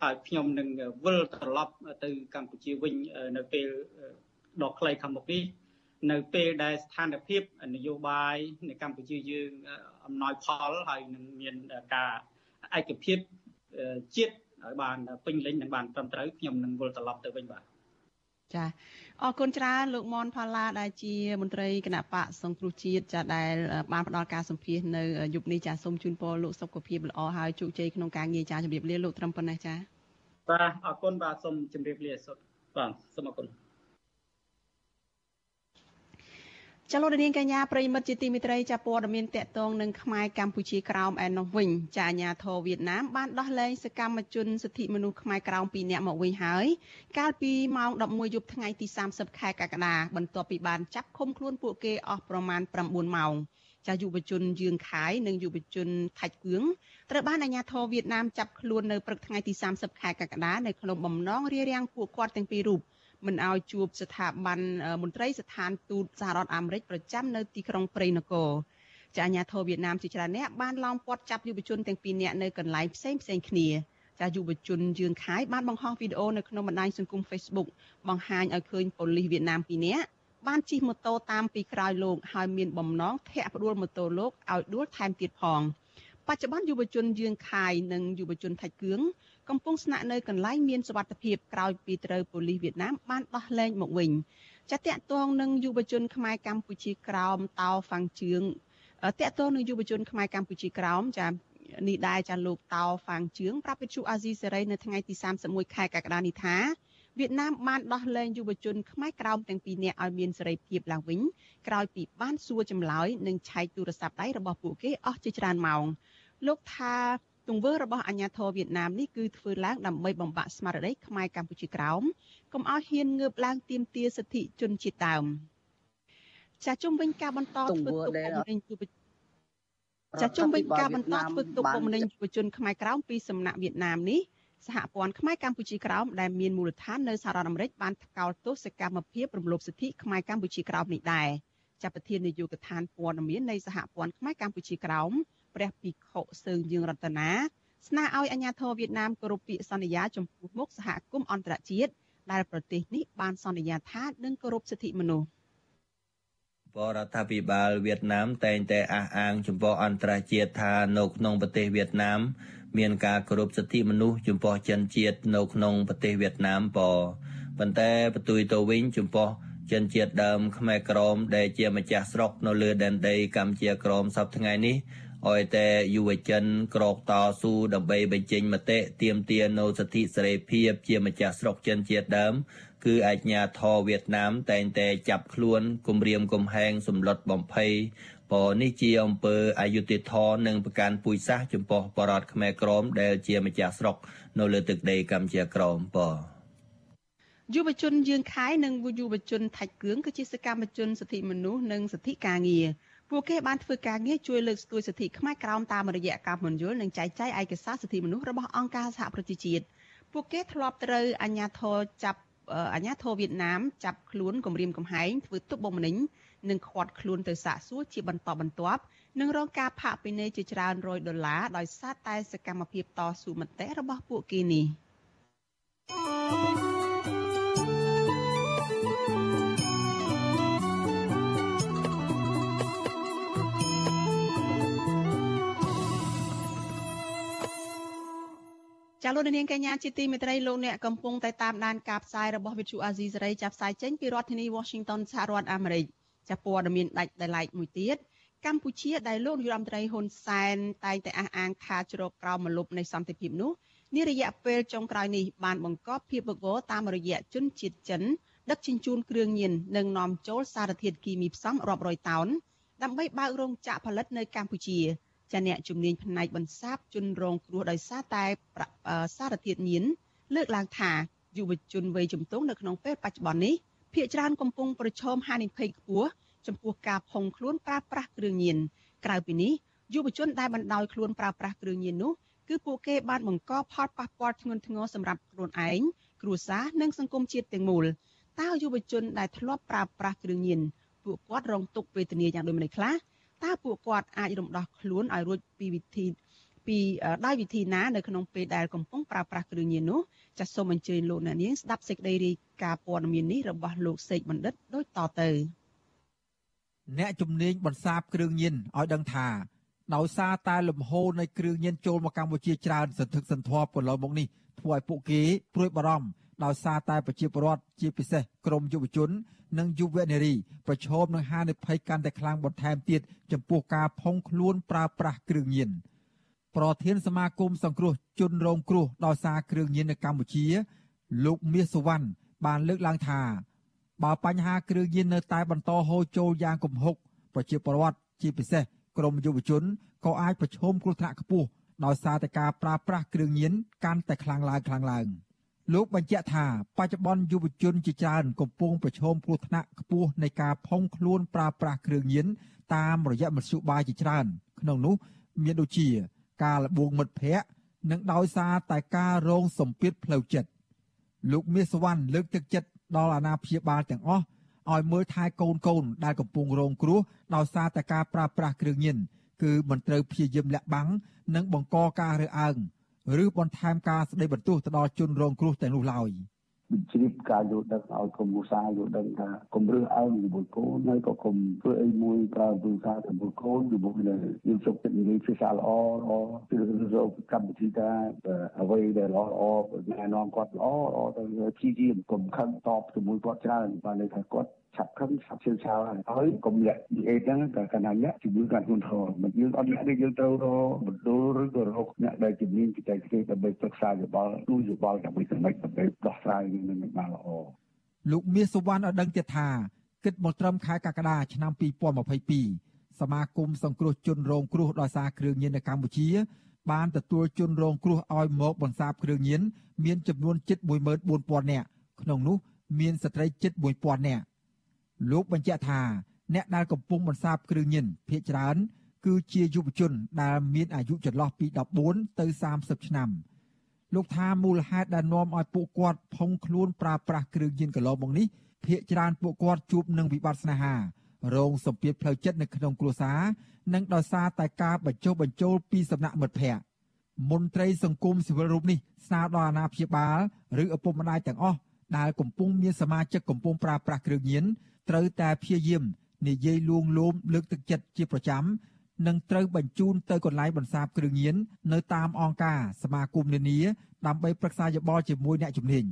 ហើយខ្ញុំនឹងវិលត្រឡប់ទៅកម្ពុជាវិញនៅពេលដ៏ខ្លីខាងមុខនេះនៅពេលដែលស្ថានភាពនយោបាយនៅកម្ពុជាយើងអំណោយផលហើយនឹងមានការឯកភាពជាតិឲ្យបានពេញលេញនិងបានត្រឹមត្រូវខ្ញុំនឹងវិលត្រឡប់ទៅវិញបាទចា អរគុណច្រើនលោកមនផាឡាដែលជាមន្ត្រីគណៈបកសង្គ្រោះជាតិចាដែលបានផ្ដល់ការសម្ភាសនៅយុគនេះចាសូមជូនពរលោកសុខភាពល្អហើយជោគជ័យក្នុងការងារចាជម្រាបលាលោកត្រឹមប៉ុណ្ណេះចាបាទអរគុណបាទសូមជម្រាបលាសុខបាទសូមអរគុណ ចលនានាងកញ្ញាប្រិមិត្តជាទីមិត្តរីចាព័ត៌មានតកតងនឹងខ្មែរកម្ពុជាក្រោមឯនោះវិញចាអាញាធរវៀតណាមបានដោះលែងសកម្មជនសិទ្ធិមនុស្សខ្មែរក្រោម2នាក់មកវិញហើយកាលពីម៉ោង11យប់ថ្ងៃទី30ខែកក្កដាបន្ទាប់ពីបានចាប់ឃុំខ្លួនពួកគេអស់ប្រមាណ9ម៉ោងចាយុវជនយឿងខៃនិងយុវជនថាច់គឿងត្រូវបានអាជ្ញាធរវៀតណាមចាប់ខ្លួននៅព្រឹកថ្ងៃទី30ខែកក្កដានៅក្នុងបំណងរារាំងពួកគាត់ទាំងពីររូប មិនឲ្យជួបស្ថាប័នមន្ត្រីស្ថានទូតសហរដ្ឋអាមេរិកប្រចាំនៅទីក្រុងព្រៃនគរចាអាញាធរវៀតណាមជាច្រើនអ្នកបានឡោមព័ទ្ធចាប់យុវជនទាំងពីរនាក់នៅកន្លែងផ្សេងផ្សេងគ្នាចាយុវជនយឿនខាយបានបង្ហោះវីដេអូនៅក្នុងបណ្ដាញសង្គម Facebook បង្ហាញឲ្យឃើញប៉ូលីសវៀតណាម2នាក់បានជិះម៉ូតូតាមពីក្រោយលោកហើយមានបំណងធាក់ផ្ដួលម៉ូតូលោកឲ្យដួលថែមទៀតផងបច្ចុប្បន្នយុវជនយឿនខាយនិងយុវជនថៃគឿង កំពុងស្នាក់នៅកន្លែងមានសុវត្ថិភាពក្រោយពីត្រូវប៉ូលីសវៀតណាមបានដោះលែងមកវិញចាតកតងនឹងយុវជនខ្មែរកម្ពុជាក្រោមតោហ្វាំងជឿងតកតងនឹងយុវជនខ្មែរកម្ពុជាក្រោមចានេះដែរចាលោកតោហ្វាងជឿងប្រាប់វិទ្យុអាស៊ីសេរីនៅថ្ងៃទី31ខែកក្កដានេះថាវៀតណាមបានដោះលែងយុវជនខ្មែរក្រោមទាំងពីរនាក់ឲ្យមានសេរីភាពឡើងវិញក្រោយពីបានសួរចម្លើយនិងឆែកទូរស័ព្ទដៃរបស់ពួកគេអស់ជាច្រើនម៉ោងលោកថា ទង្វើរបស់អាញាធរវៀតណាមនេះគឺធ្វើឡើងដើម្បីបំបាក់ស្មារតីខ្មែរកម្ពុជាក្រោមកុំឲ្យហ៊ានងើបឡើងទាមទារសិទ្ធិជនជាតិដើមចាជុំវិញការបន្តធ្វើទុកបុកម្នេញយុវជនចាជុំវិញការបន្តធ្វើទុកបុកម្នេញយុវជនខ្មែរក្រោមពីសំណាក់វៀតណាមនេះសហព័ន្ធខ្មែរកម្ពុជាក្រោមដែលមានមូលដ្ឋាននៅសហរដ្ឋអាមេរិកបានថ្កោលទោសកម្មភាពរំលោភសិទ្ធិខ្មែរកម្ពុជាក្រោមនេះដែរចាប់ប្រធាននាយកដ្ឋានព័ត៌មាននៃសហព័ន្ធខ្មែរកម្ពុជាក្រោម ព្រះភិក្ខុសើងយើងរតនាស្នើឲ្យអាជ្ញាធរវៀតណាមគោរពពាក្យសន្យាចំពោះមុខសហគមន៍អន្តរជាតិដែលប្រទេសនេះបានសន្យាថានឹងគោរពសិទ្ធិមនុស្សបរដ្ឋាភិបាលវៀតណាមតែងតែអះអាងចំពោះអន្តរជាតិថានៅក្នុងប្រទេសវៀតណាម មានការគោរពសិទ្ធិមនុស្សចំពោះជនជាតិនៅក្នុងប្រទេសវៀតណាមបប៉ុន្តែបន្ទុយទៅវិញចំពោះជនជាតិដើមខ្មែរក្រមដែលជាម្ចាស់ស្រុកនៅលើដែនដីកម្ពុជាក្រមសប្តាហ៍ថ្ងៃនេះ ឲ្យតែយុវជនក្រោកតស៊ូដើម្បីបញ្ចេញមតិទាមទារនូវសិទ្ធិសេរីភាពជាម្ចាស់ស្រុកជនជាតិដើមគឺអាជ្ញាធរវៀតណាមតែងតែចាប់ខ្លួនគំរាមកំហែងសម្លុតបំភ័យពនេះជាអំពើអយុត្តិធម៌និងប្រកាន់ពូជសាសន៍ចំពោះបរតខ្មែរក្រមដែលជាម្ចាស់ស្រុកនៅលើទឹកដីកម្ពុជាក្រមពយុវជនយើងខែនិងយុវជនថៃគឿងគឺជាសកម្មជនសិទ្ធិមនុស្សនិងសិទ្ធិការងារ ពួកគេបានធ្វើការងារជួយលើកស្ទួយសិទ្ធិខ្មែរក្រោមតាមរយៈការពន្យល់និងចែកចាយឯកសារសិទ្ធិមនុស្សរបស់អង្គការសហប្រជាជាតិពួកគេធ្លាប់ត្រូវអាជ្ញាធរចាប់អាជ្ញាធរវៀតណាមចាប់ខ្លួនគំរាមកំហែងធ្វើទុកបុកម្នេញនិងឃាត់ខ្លួនទៅសាកសួរជាបន្តបន្ទាប់និងរងការផាកពិន័យជាច្រើនរយដុល្លារដោយសារតែសកម្មភាពតស៊ូមតិរបស់ពួកគេនេះ ចាលោកនាងកញ្ញាជាទីមេត្រីលោកអ្នកកំពុងតែតាមដានការផ្សាយរបស់វិទ្យុអាស៊ីសេរីចាប់ផ្សាយចេញពីរដ្ឋធានី Washington សហរដ្ឋអាមេរិកចាព័ត៌មានដាច់ដោយឡែកមួយទៀតកម្ពុជាដែលលោកនាយរដ្ឋមន្ត្រីហ៊ុនសែនតែងតែអះអាងថាជ្រកក្រោមមលុបនៃសន្តិភាពនោះនារយៈពេលចុងក្រោយនេះបានបង្កប់ភាពវឹកវរតាមរយៈជនជាតិចិនដឹកជញ្ជូនគ្រឿងញៀននិងនាំចូលសារធាតុគីមីផ្សំរាប់រយតោនដើម្បីបើករោងចក្រផលិតនៅកម្ពុជា ចាអ្នកជំនាញផ្នែកបន្សាបជនរងគ្រោះដោយសារតែសារធាតុញៀនលើកឡើងថាយុវជនវ័យជំទង់នៅក្នុងពេលបច្ចុប្បន្ននេះភ្នាក់ច្រើនកំពុងប្រឈមហានិភ័យខ្ពស់ចំពោះការផុងខ្លួនប្រើប្រាស់គ្រឿងញៀនក្រៅពីនេះយុវជនដែលបណ្ដោយខ្លួនប្រើប្រាស់គ្រឿងញៀននោះគឺពួកគេបានបង្កផលប៉ះពាល់ធ្ងន់ធ្ងរសម្រាប់ខ្លួនឯងគ្រួសារនិងសង្គមជាតិទាំងមូលតើយុវជនដែលធ្លាប់ប្រើប្រាស់គ្រឿងញៀនពួកគាត់រងទុក្ខវេទនាយ៉ាងដូចម្តេចខ្លះ តើពួកគាត់អាចរំដោះខ្លួនឲ្យរួចពីវិធីពីដោយវិធីណានៅក្នុងពេលដែលកំពុងប្រើប្រាស់គ្រឿងញៀននោះចាសសូមអញ្ជើញលោកអ្នកនាងស្ដាប់សេចក្តីរាយការណ៍ព័ត៌មាននេះរបស់លោកសេកបណ្ឌិតដូចតទៅអ្នកជំនាញបន្សាបគ្រឿងញៀនឲ្យដឹងថាដោយសារតែលំហូរនៃគ្រឿងញៀនចូលមកកម្ពុជាច្រើនសន្ធឹកសន្ធាប់កន្លងមកនេះធ្វើឲ្យពួកគេព្រួយបារម្ភដោយសារតែប្រជាពលរដ្ឋជាពិសេសក្រមយុវជន និងយុវនារីប្រឈមនឹងហានិភ័យកាន់តែខ្លាំងបន្ថែមទៀតចំពោះការផុងខ្លួនប្រើប្រាស់គ្រឿងញៀនប្រធានសមាគមសង្គ្រោះជនរងគ្រោះដោយសារគ្រឿងញៀននៅកម្ពុជា លោកមាសសវណ្ណបានលើកឡើងថាបើបញ្ហាគ្រឿងញៀននៅតែបន្តហូរចូលយ៉ាងគំហុកប្រជាពលរដ្ឋជាពិសេសក្រមយុវជនក៏អាចប្រឈមគ្រោះថ្នាក់ខ្ពស់ដោយសារតែការប្រើប្រាស់គ្រឿងញៀនកាន់តែខ្លាំងឡើងខ្លាំងឡើង។ លោកបញ្ជាក់ថាបច្ចុប្បន្នយុវជនជាច្រើនកំពុងប្រឈមគ្រោះថ្នាក់ខ្ពស់នៃការផុងខ្លួនប្រើប្រាស់គ្រឿងញៀនតាមរយៈមធ្យោបាយជាច្រើន ក្នុងនោះមានដូចជាការលបងមិត្តភ័ក្តិនិងដោយសារតែការរងសម្ពាធផ្លូវចិត្តលោកមាសវណ្ណលើកទឹកចិត្តដល់អាណាព្យាបាលទាំងអស់ឲ្យមើលថែកូនកូនដែលកំពុងរងគ្រោះដោយសារតែការប្រើប្រាស់គ្រឿងញៀនគឺមិនត្រូវព្យាយាមលាក់បាំងនិងបង្កការរើសអើង ឬបន្ថែមការស្ដីបន្ទោសទៅដល់ជនរងគ្រោះទាំងនោះឡើយ។ជ្រាបការយល់ដឹងឲ្យក្រុមគ្រួសារយល់ដឹងថាកុំរើសអើងជាមួយកូនហើយក៏កុំធ្វើអីមួយប្រើគ្រួសារជាមួយកូនជាមួយនឹងយើងជោគចិត្តនិយាយភាសាល្អល្អគឺរកកម្មវិធីការអ្វីដែលល្អល្អណែនាំគាត់ល្អល្អទៅព្យាយាមកុំខឹងតបជាមួយគាត់ច្រើនបានន័យថាគាត់ ឆាប់ខឹងឆាប់ជឿឆាវហើយកុំលាក់និយាយហ្នឹងតែកណ្ដាលលាក់ជំងឺកាន់ខ្លួនធរមិនយើងអត់លាក់ទេយើងត្រូវរកបណ្ដុលឬក៏រកអ្នកដែលជំនាញបច្ចេកទេសដើម្បីប្រឹក្សាយោបល់ទូយោបល់ដើម្បីសម្រេចដើម្បីដោះស្រាយនឹងបានល្អលោកមាសសុវណ្ណឲ្យដឹងទៀតថាគិតមកត្រឹមខែកក្កដាឆ្នាំ2022សមាគមសង្គ្រោះជនរងគ្រោះដោយសារគ្រឿងញៀននៅកម្ពុជា បានទទួលជនរងគ្រោះឲ្យមកបន្សាបគ្រឿងញៀនមានចំនួនជិត14000នាក់ក្នុងនោះមានស្ត្រីជិត1000នាក់ លោកបញ្ជាក់ថាអ្នកដែលកំពុងបន្សាបគ្រឿងញៀនភ ieck ច្រើន គឺជាយុវជនដែលមានអាយុចន្លោះពី14ទៅ30ឆ្នាំលោកថាមូលហេតុដែលនាំឲ្យពួកគាត់ផុងខ្លួនប្រើប្រាស់គ្រឿងញៀនកន្លងមកនេះភ ieck ច្រើនពួកគាត់ជួបនឹងវិបត្តិស្នេហារងសម្ពាធផ្លូវចិត្តនៅក្នុងគ្រួសារនិងដោយសារតែការបញ្ចុះបញ្ចូលពីសំណាក់មិត្តភ័ក្តិមន្ត្រីសង្គមស៊ីវិលរូបនេះស្នើដល់អាណាព្យាបាលឬឪពុកម្ដាយទាំងអស់ដែលកំពុងមានសមាជិកកំពុងប្រើប្រាស់គ្រឿងញៀន ត្រូវតែព្យាយាមនិយាយលួងលោមលើកទឹកចិត្តជាប្រចាំនិងត្រូវបញ្ជូនទៅកន្លែងបន្សាបគ្រឿងញៀននៅតាមអង្គការសមាគមនានាដើម្បីប្រឹក្សាយោបល់ជាមួយអ្នកជំនាញ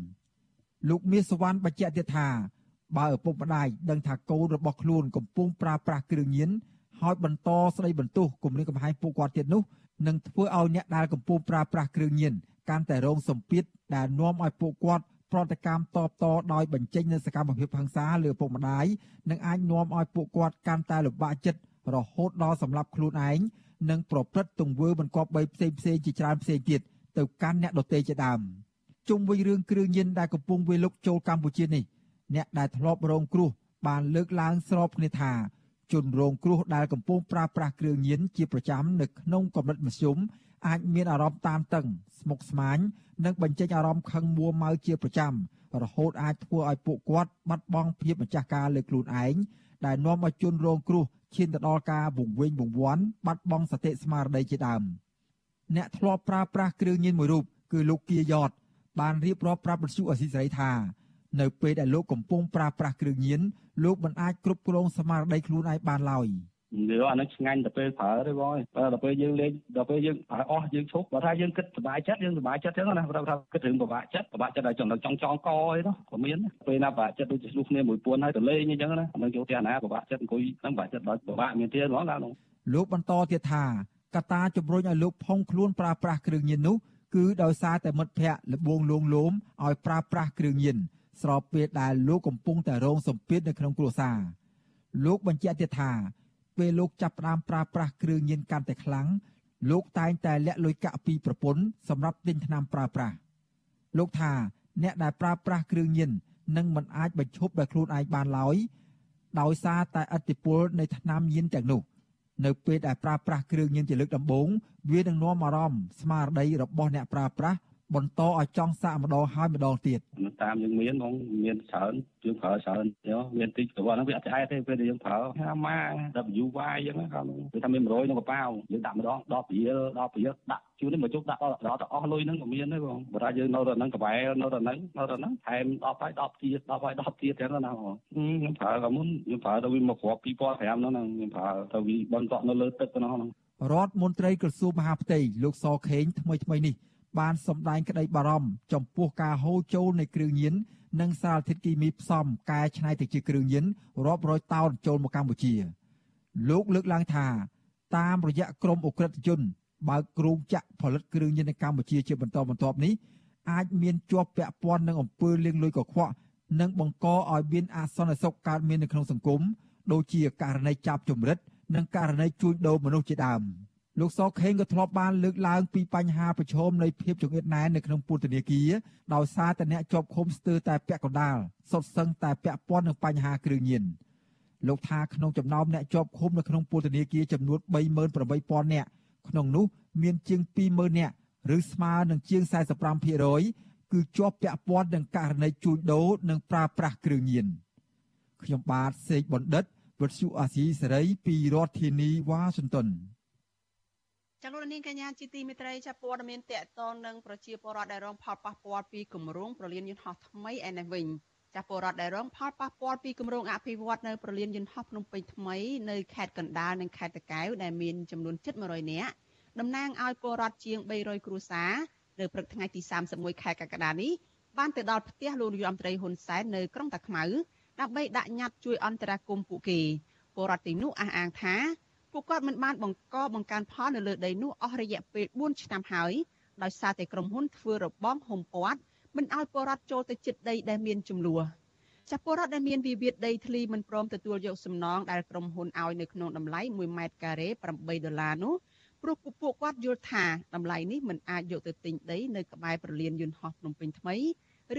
លោកមាសសវណ្ណបញ្ជាក់ទៀតថាបើឪពុកម្ដាយដឹងថាកូនរបស់ខ្លួនកំពុងប្រើប្រាស់គ្រឿងញៀនហើយបន្តស្ដីបន្ទោសគំរាមកំហែងពួកគាត់ទៀតនោះនឹងធ្វើឲ្យអ្នកដែលកំពុងប្រើប្រាស់គ្រឿងញៀនកាន់តែរងសម្ពាធដែលនាំឲ្យពួកគាត់ ប្រតិកម្មតបតដោយបញ្ចេញនូវសកម្មភាពហិង្សាលើពុកម្ដាយនិងអាចនាំឲ្យពួកគាត់កាន់តែលំបាកចិត្តរហូតដល់សម្លាប់ខ្លួនឯងនិងប្រព្រឹត្តទង្វើមិនគប្បីផ្សេងផ្សេងជាច្រើនផ្សេងទៀតទៅកាន់អ្នកដទៃជាដើមជុំវិញរឿងគ្រឿងញៀនដែលកំពុងវាយលុកចូលកម្ពុជានេះអ្នកដែលធ្លាប់រងគ្រោះបានលើកឡើងស្របគ្នាថាជនរងគ្រោះដែលកំពុងប្រើប្រាស់គ្រឿងញៀនជាប្រចាំនៅក្នុងកម្រិតមធ្យម អាចមានអារម្មណ៍តានតឹង ស្មុគស្មាញនិងបញ្ចេញអារម្មណ៍ខឹងមួម៉ៅជាប្រចាំរហូតអាចធ្វើឲ្យពួកគាត់បាត់បង់ភាពម្ចាស់ការលើខ្លួនឯងដែលនាំឲ្យជនរងគ្រោះឈានទៅដល់ការវង្វេងវង្វាន់បាត់បង់សតិស្មារតីជាដើមអ្នកធ្លាប់ប្រើប្រាស់គ្រឿងញៀនមួយរូបគឺលោកគៀយ៉តបានរៀបរាប់ប្រាប់បទសុអសីសេរីថានៅពេលដែលលោកកំពុងប្រើប្រាស់គ្រឿងញៀនលោកមិនអាចគ្រប់គ្រងស្មារតីខ្លួនឯងបានឡើយ។ និយាយអានឹងឆ្ងាញ់ទៅពេលប្រើទេបងដល់ពេលយើងលេងដល់ពេលយើងប្រើអស់យើងឈប់បើថាយើងគិតសុបាយចិត្តយើងសុបាយចិត្តចឹងណាព្រោះថាគិតរឿងពិបាកចិត្តពិបាកចិត្តដល់ចំណុចចង់ចង់កអីនោះក៏មានពេលណាពិបាកចិត្តដូចជាឆ្លុះគ្នាមួយពួនហើយទៅលេងអញ្ចឹងណានឹងយកផ្ទះណាពិបាកចិត្តអង្គុយនឹងពិបាកចិត្តដល់ពិបាកមានទៀតហ្មងដល់នោះលោកបន្តទៀតថាកត្តាជំរុញឲ្យលោកផុងខ្លួនប្រើប្រាស់គ្រឿងញៀននោះគឺដោយសារតែមិត្តភ័ក្តិលបងលងលោមឲ្យប្រើប្រាស់គ្រឿងញៀនស្របពេលដែលលោកកំពុងតែរងសម្ពាធនៅក្នុងគ្រួសារលោកបញ្ជាក់ទៀតថា ពេលលោកចាប់ផ្ដើមប្រើប្រាស់គ្រឿងញៀនកាន់តែខ្លាំងលោកតែងតែលាក់លុយកាក់ពីប្រពន្ធសម្រាប់ទិញថ្នាំប្រើប្រាស់លោកថាអ្នកដែលប្រើប្រាស់គ្រឿងញៀននឹងមិនអាចបញ្ឈប់ដោយខ្លួនឯងបានឡើយដោយសារតែឥទ្ធិពលនៃថ្នាំញៀនទាំងនោះនៅពេលដែលប្រើប្រាស់គ្រឿងញៀនជាលើកដំបូងវានឹងនាំអារម្មណ៍ស្មារតីរបស់អ្នកប្រើប្រាស់ បន្តឲ្យចង់សាកម្ដងហើយម្ដងទៀតតាមយើងមានហ្មងមានច្រើនយើងប្រើច្រើនយោមានតិចទៅហ្នឹងវាអត់ឆ្អែតទេពេលដែលយើងប្រើហាម៉ា WY អញ្ចឹងគាត់គឺថាមាន100ក្នុងកប៉ាវយើងដាក់ម្ដង10រៀល10រៀលដាក់ជួននេះមកជុកដាក់ដល់ដល់ទៅអស់លុយហ្នឹងក៏មានដែរបងបើថាយើងនៅទៅហ្នឹងកបែនៅទៅហ្នឹងនៅទៅហ្នឹងថែម10ហើយ10ទៀត10ហើយ10ទៀតចឹងណាបងខ្ញុំប្រើក៏មុនខ្ញុំប្រើទៅវាមកគ្រាប់2005ហ្នឹងខ្ញុំប្រើទៅវាបន្តនៅលើទឹកហ្នឹងរដ្ឋមន្ត្រីក្រសួងមហាផ្ទៃលោកសខេងថ្មីថ្មីនេះ បានសម្ដែងក្តីបារម្ភចំពោះការហូរចូលនៃគ្រឿងញៀននិងសារធាតុគីមីផ្សំកែច្នៃទៅជាគ្រឿងញៀនរាប់រយតោនចូលមកកម្ពុជា លោកលើកឡើងថា តាមរយៈក្រមអ ுக ្រិតជនបើកគ្រោងចាក់ផលិតគ្រឿងញៀននៅកម្ពុជាជាបន្តបន្ទាប់នេះអាចមានជាប់ពាក់ព័ន្ធនឹងអំពើលាងលុយកខ្វក់និងបង្កឲ្យមានអសន្តិសុខកើតមាននៅក្នុងសង្គមដូចជាករណីចាប់ជំរិត និងករណីជួញដូរមនុស្សជាដើម។ លោកសខេងក៏ធ្លាប់បានលើកឡើងពីបញ្ហាប្រឈមនៃភាពចង្អៀតណែននៅក្នុងពន្ធនាគារដោយសារតែអ្នកជាប់ឃុំស្ទើរតែពាក់កណ្ដាលសុទ្ធសឹងតែពាក់ព័ន្ធនឹងបញ្ហាគ្រឿងញៀនលោកថាក្នុងចំណោមអ្នកជាប់ឃុំនៅក្នុងពន្ធនាគារចំនួន38000នាក់ក្នុងនោះមានជាង20000នាក់ឬស្មើនឹងជាង45%គឺជាប់ពាក់ព័ន្ធនឹងករណីជួញដូរនិងប្រើប្រាស់គ្រឿងញៀនខ្ញុំបាទសេកបណ្ឌិតវុទ្ធុអាស៊ីសេរីពីរដ្ឋធានីវ៉ាស៊ីនតោន ចលនានកញ្ញាជាទីមេត្រីចាប់ព័ត៌មានតកតងនឹងប្រជាពលរដ្ឋដែលរងផលប៉ះពាល់ពីគម្រោងប្រលានយន្តហោះថ្មីឯនេះវិញចាប់ពលរដ្ឋដែលរងផលប៉ះពាល់ពីគម្រោងអភិវឌ្ឍនៅប្រលានយន្តហោះភ្នំពេញថ្មីនៅខេត្តកណ្ដាលនិងខេត្តតាកែវដែលមានចំនួនជិត100នាក់តំណាងឲ្យពលរដ្ឋជាង300គ្រួសារនៅព្រឹកថ្ងៃទី31ខែកក្កដានេះបានទៅដល់ផ្ទះលោកនាយរដ្ឋមន្ត្រីហ៊ុនសែននៅក្រុងតាខ្មៅដើម្បីដាក់ញត្តិជួយអន្តរាគមន៍ពួកគេពលរដ្ឋទីនោះអះអាងថា ពួកគាត់មិនបានបង្កបង្កើនផលនៅលើដីនោះអស់រយៈពេល4ឆ្នាំហើយដោយសារតែក្រុមហ៊ុនធ្វើរបងហុំព័ទ្ធមិនឲ្យពលរដ្ឋចូលទៅជិតដីដែលមានចំនួនចាពលរដ្ឋដែលមានវិវាទដីធ្លីមិនព្រមទទួលយកសំណងដែលក្រុមហ៊ុនឲ្យនៅក្នុងតម្លៃ1ម៉ែត្រការ៉េ8ដុល្លារនោះព្រោះពួកគាត់យល់ថាតម្លៃនេះមិនអាចយកទៅទិញដីនៅក្បែរប្រលានយន្តហោះភ្នំពេញថ្មី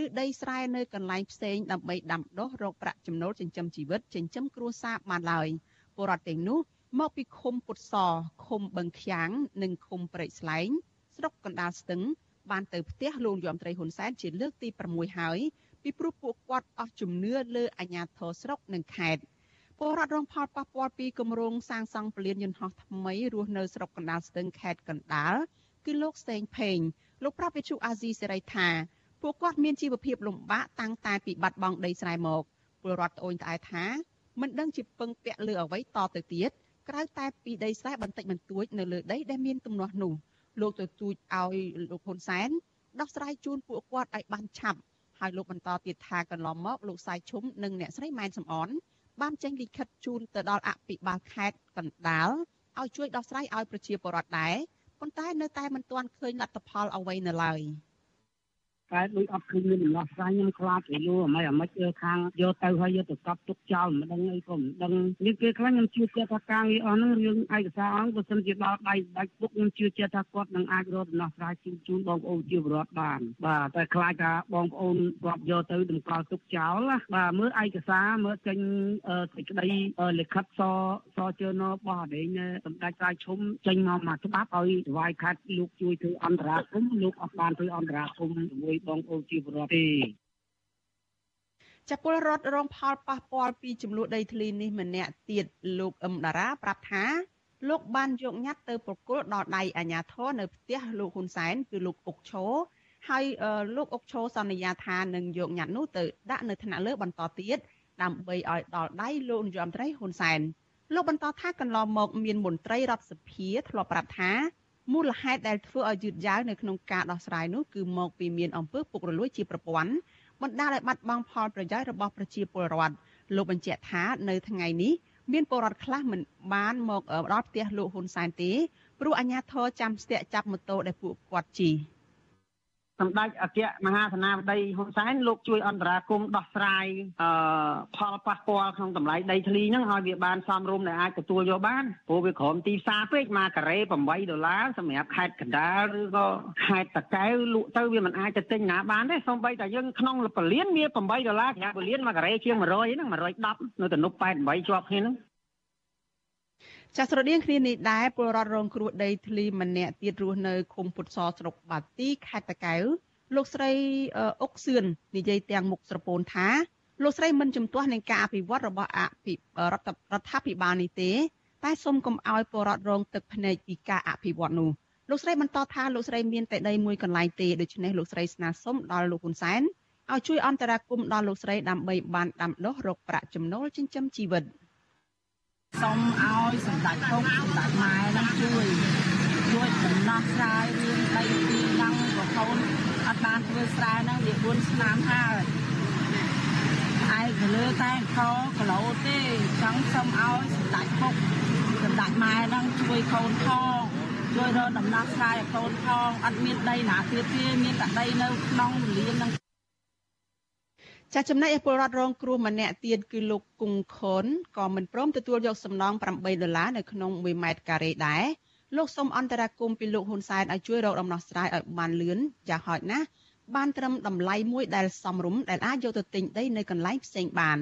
ឬដីស្រែនៅកន្លែងផ្សេងដើម្បីដាំដុះរកប្រាក់ចំណូលចិញ្ចឹមជីវិតចិញ្ចឹមគ្រួសារបានឡើយពលរដ្ឋទាំងនោះ មកពីឃុំពុតសឃុំបឹងខ្យាង និងឃុំព្រែកស្លែងស្រុកកណ្ដាលស្ទឹង បានទៅផ្ទះលោកយមត្រីហ៊ុនសែនជាលើកទី6ហើយពីព្រោះពួកគាត់អស់ជំនឿលើអាជ្ញាធរស្រុកនិងខេត្តពលរដ្ឋរងផលប៉ះពាល់ពីគម្រោងសាងសង់ពលានយន្តហោះថ្មីរស់នៅស្រុកកណ្ដាលស្ទឹងខេត្តកណ្ដាលគឺលោកសេងផេងលោកប្រាប់វិទ្យុអាស៊ីសេរីថាពួកគាត់មានជីវភាពលំបាកតាំងតែពីបាត់បង់ដីស្រែមកពលរដ្ឋត្អូញត្អែថាមិនដឹងជាពឹងពាក់លើអ្វីតទៅទៀត ក្រៅតែពីដីស្រែបន្តិចបន្តួចនៅលើដីដែលមានទំនាស់នោះលោកទទូចឲ្យលោកហ៊ុនសែនដោះស្រាយជូនពួកគាត់ឲ្យបានឆាប់ហើយលោកបន្តទៀតថាកន្លងមកលោកសាយឈុំនិងអ្នកស្រីម៉ែនសំអនបានចេញលិខិតជូនទៅដល់អភិបាលខេត្តកណ្ដាលឲ្យជួយដោះស្រាយឲ្យប្រជាពលរដ្ឋដែរប៉ុន្តែនៅតែមិនទាន់ឃើញលទ្ធផលអ្វីនៅឡើយ។ តែដូចអត់ឃើញមានដំណោះស្រាយខ្ញុំខ្លាចគេយល់អ្មេអាម៉េចធ្វើខាងយកទៅហើយយកទៅកប់ទុកចោលមិនដឹងអីក៏មិនដឹងនេះគេខ្លាចខ្ញុំជឿចិត្តថាការងារអស់ហ្នឹងរឿងឯកសារអង្គបើសិនជាដល់ដៃដាច់ពុកខ្ញុំជឿចិត្តថាគាត់នឹងអាចរកដំណោះស្រាយជូនជូនបងប្អូនជាពលរដ្ឋបានបាទតែខ្លាចថាបងប្អូនគាត់យកទៅតម្កល់ទុកចោលបាទមើលឯកសារមើលចេញសេចក្តីលិខិតសសជើណរបស់អដែងសម្ដេចរាជឈុំចេញមកមកច្បាប់ឲ្យស្វាយខាត់លោកជួយធ្វើអន្តរាគមលោកអត់បានធ្វើអន្តរាគមជាមួយបងប្អូនជាពលរដ្ឋទេចាពលរដ្ឋរងផលប៉ះពាល់ពីចំនួនដីធ្លីនេះម្នាក់ទៀតលោកអឹមតារាប្រាប់ថាលោកបានយកញត្តិទៅប្រគល់ដល់ដៃអាជ្ញាធរនៅផ្ទះលោកហ៊ុនសែនគឺលោកអុកឈោហើយលោកអុកឈោសន្យាថានឹងយកញត្តិនោះទៅដាក់នៅថ្នាក់លើបន្តទៀតដើម្បីឲ្យដល់ដៃលោកនាយរដ្ឋមន្ត្រីហ៊ុនសែនលោកបន្តថាកន្លងមកមានមន្ត្រីរដ្ឋសភាធ្លាប់ប្រាប់ថា មូលហេតុដែលធ្វើឲ្យយឺតយ៉ាវនៅក្នុងការដោះស្រាយនោះគឺមកពីមានអំពើពុករលួយជាប្រព័ន្ធបណ្ដាលឲ្យបាត់បង់ផលប្រយោជន៍របស់ប្រជាពលរដ្ឋលោកបញ្ជាក់ថានៅថ្ងៃនេះមានពលរដ្ឋខ្លះមិនបានមកដល់ផ្ទះលោកហ៊ុនសែនទេព្រោះអាជ្ញាធរចាំស្ទាក់ចាប់ម៉ូតូដែលពួកគាត់ជិះ សម្ដេចអគ្គមហាសេនាបតីហ៊ុនសែនលោកជួយអន្តរាគមន៍ដោះស្រាយអឺផលប៉ះពាល់ក្នុងតម្លៃដីធ្លីហ្នឹងឲ្យវាបានសមរម្យដែលអាចទទួលយកបានព្រោះវាក្រោមទីផ្សារពេកមួយការ៉េ8ដុល្លារសម្រាប់ខេត្តកណ្ដាលឬក៏ខេត្តតាកែវលក់ទៅវាមិនអាចទៅទិញណាបានទេសូម្បីតែយើងក្នុងពលានវា8ដុល្លារប្រាក់ពលានមួយការ៉េជាង100ហ្នឹង110នៅទំនប់88ជាប់គ្នាហ្នឹង ចាស់ស្រដៀងគ្នានេះដែរពលរដ្ឋរងគ្រោះដីធ្លីម្នាក់ទៀតរស់នៅឃុំពុតសស្រុកបាទីខេត្តតាកែវលោកស្រីអុកសឿននិយាយទាំងមុខស្រពោនថាលោកស្រីមិនជំទាស់នឹងការអភិវឌ្ឍរបស់អភិរដ្ឋរដ្ឋាភិបាលនេះទេ តែសូមកុំឲ្យពលរដ្ឋរងទឹកភ្នែកពីការអភិវឌ្ឍនោះលោកស្រីបន្តថាលោកស្រីមានតែដីមួយកន្លែងទេដូច្នេះលោកស្រីស្នើសុំដល់លោកហ៊ុនសែនឲ្យជួយអន្តរាគមន៍ដល់លោកស្រីដើម្បីបានដាំដុះរកប្រាក់ចំណូលចិញ្ចឹមជីវិត។ សូមឲ្យសម្ដេចពុកសម្ដេចម៉ែនឹងជួយជួយដំណោះស្រាយរឿងដីទីហ្នឹងប្រកូនអត់បានធ្វើស្រែហ្នឹងវា4ឆ្នាំហើយឯងក៏លើតែខគីឡូទេចង់សូមឲ្យសម្ដេចពុកសម្ដេចម៉ែនឹងជួយកូនផងជួយរកដំណោះស្រាយឲ្យកូនផងអត់មានដីណាទៀតទេមានតែដីនៅក្នុងលៀនហ្នឹង ចាស់ចំណែកឯពលរដ្ឋរងគ្រោះម្នាក់ទៀតគឺលោកគង់ខុនក៏មិនព្រមទទួលយកសំណង8ដុល្លារនៅក្នុង1ម៉ែត្រការ៉េដែរលោកសូមអន្តរាគមពីលោកហ៊ុនសែនឲ្យជួយរកដំណោះស្រាយឲ្យបានលឿនយ៉ាងហោចណាស់បានត្រឹមតម្លៃមួយដែលសមរម្យដែលអាចយកទៅទិញដីនៅកន្លែងផ្សេងបាន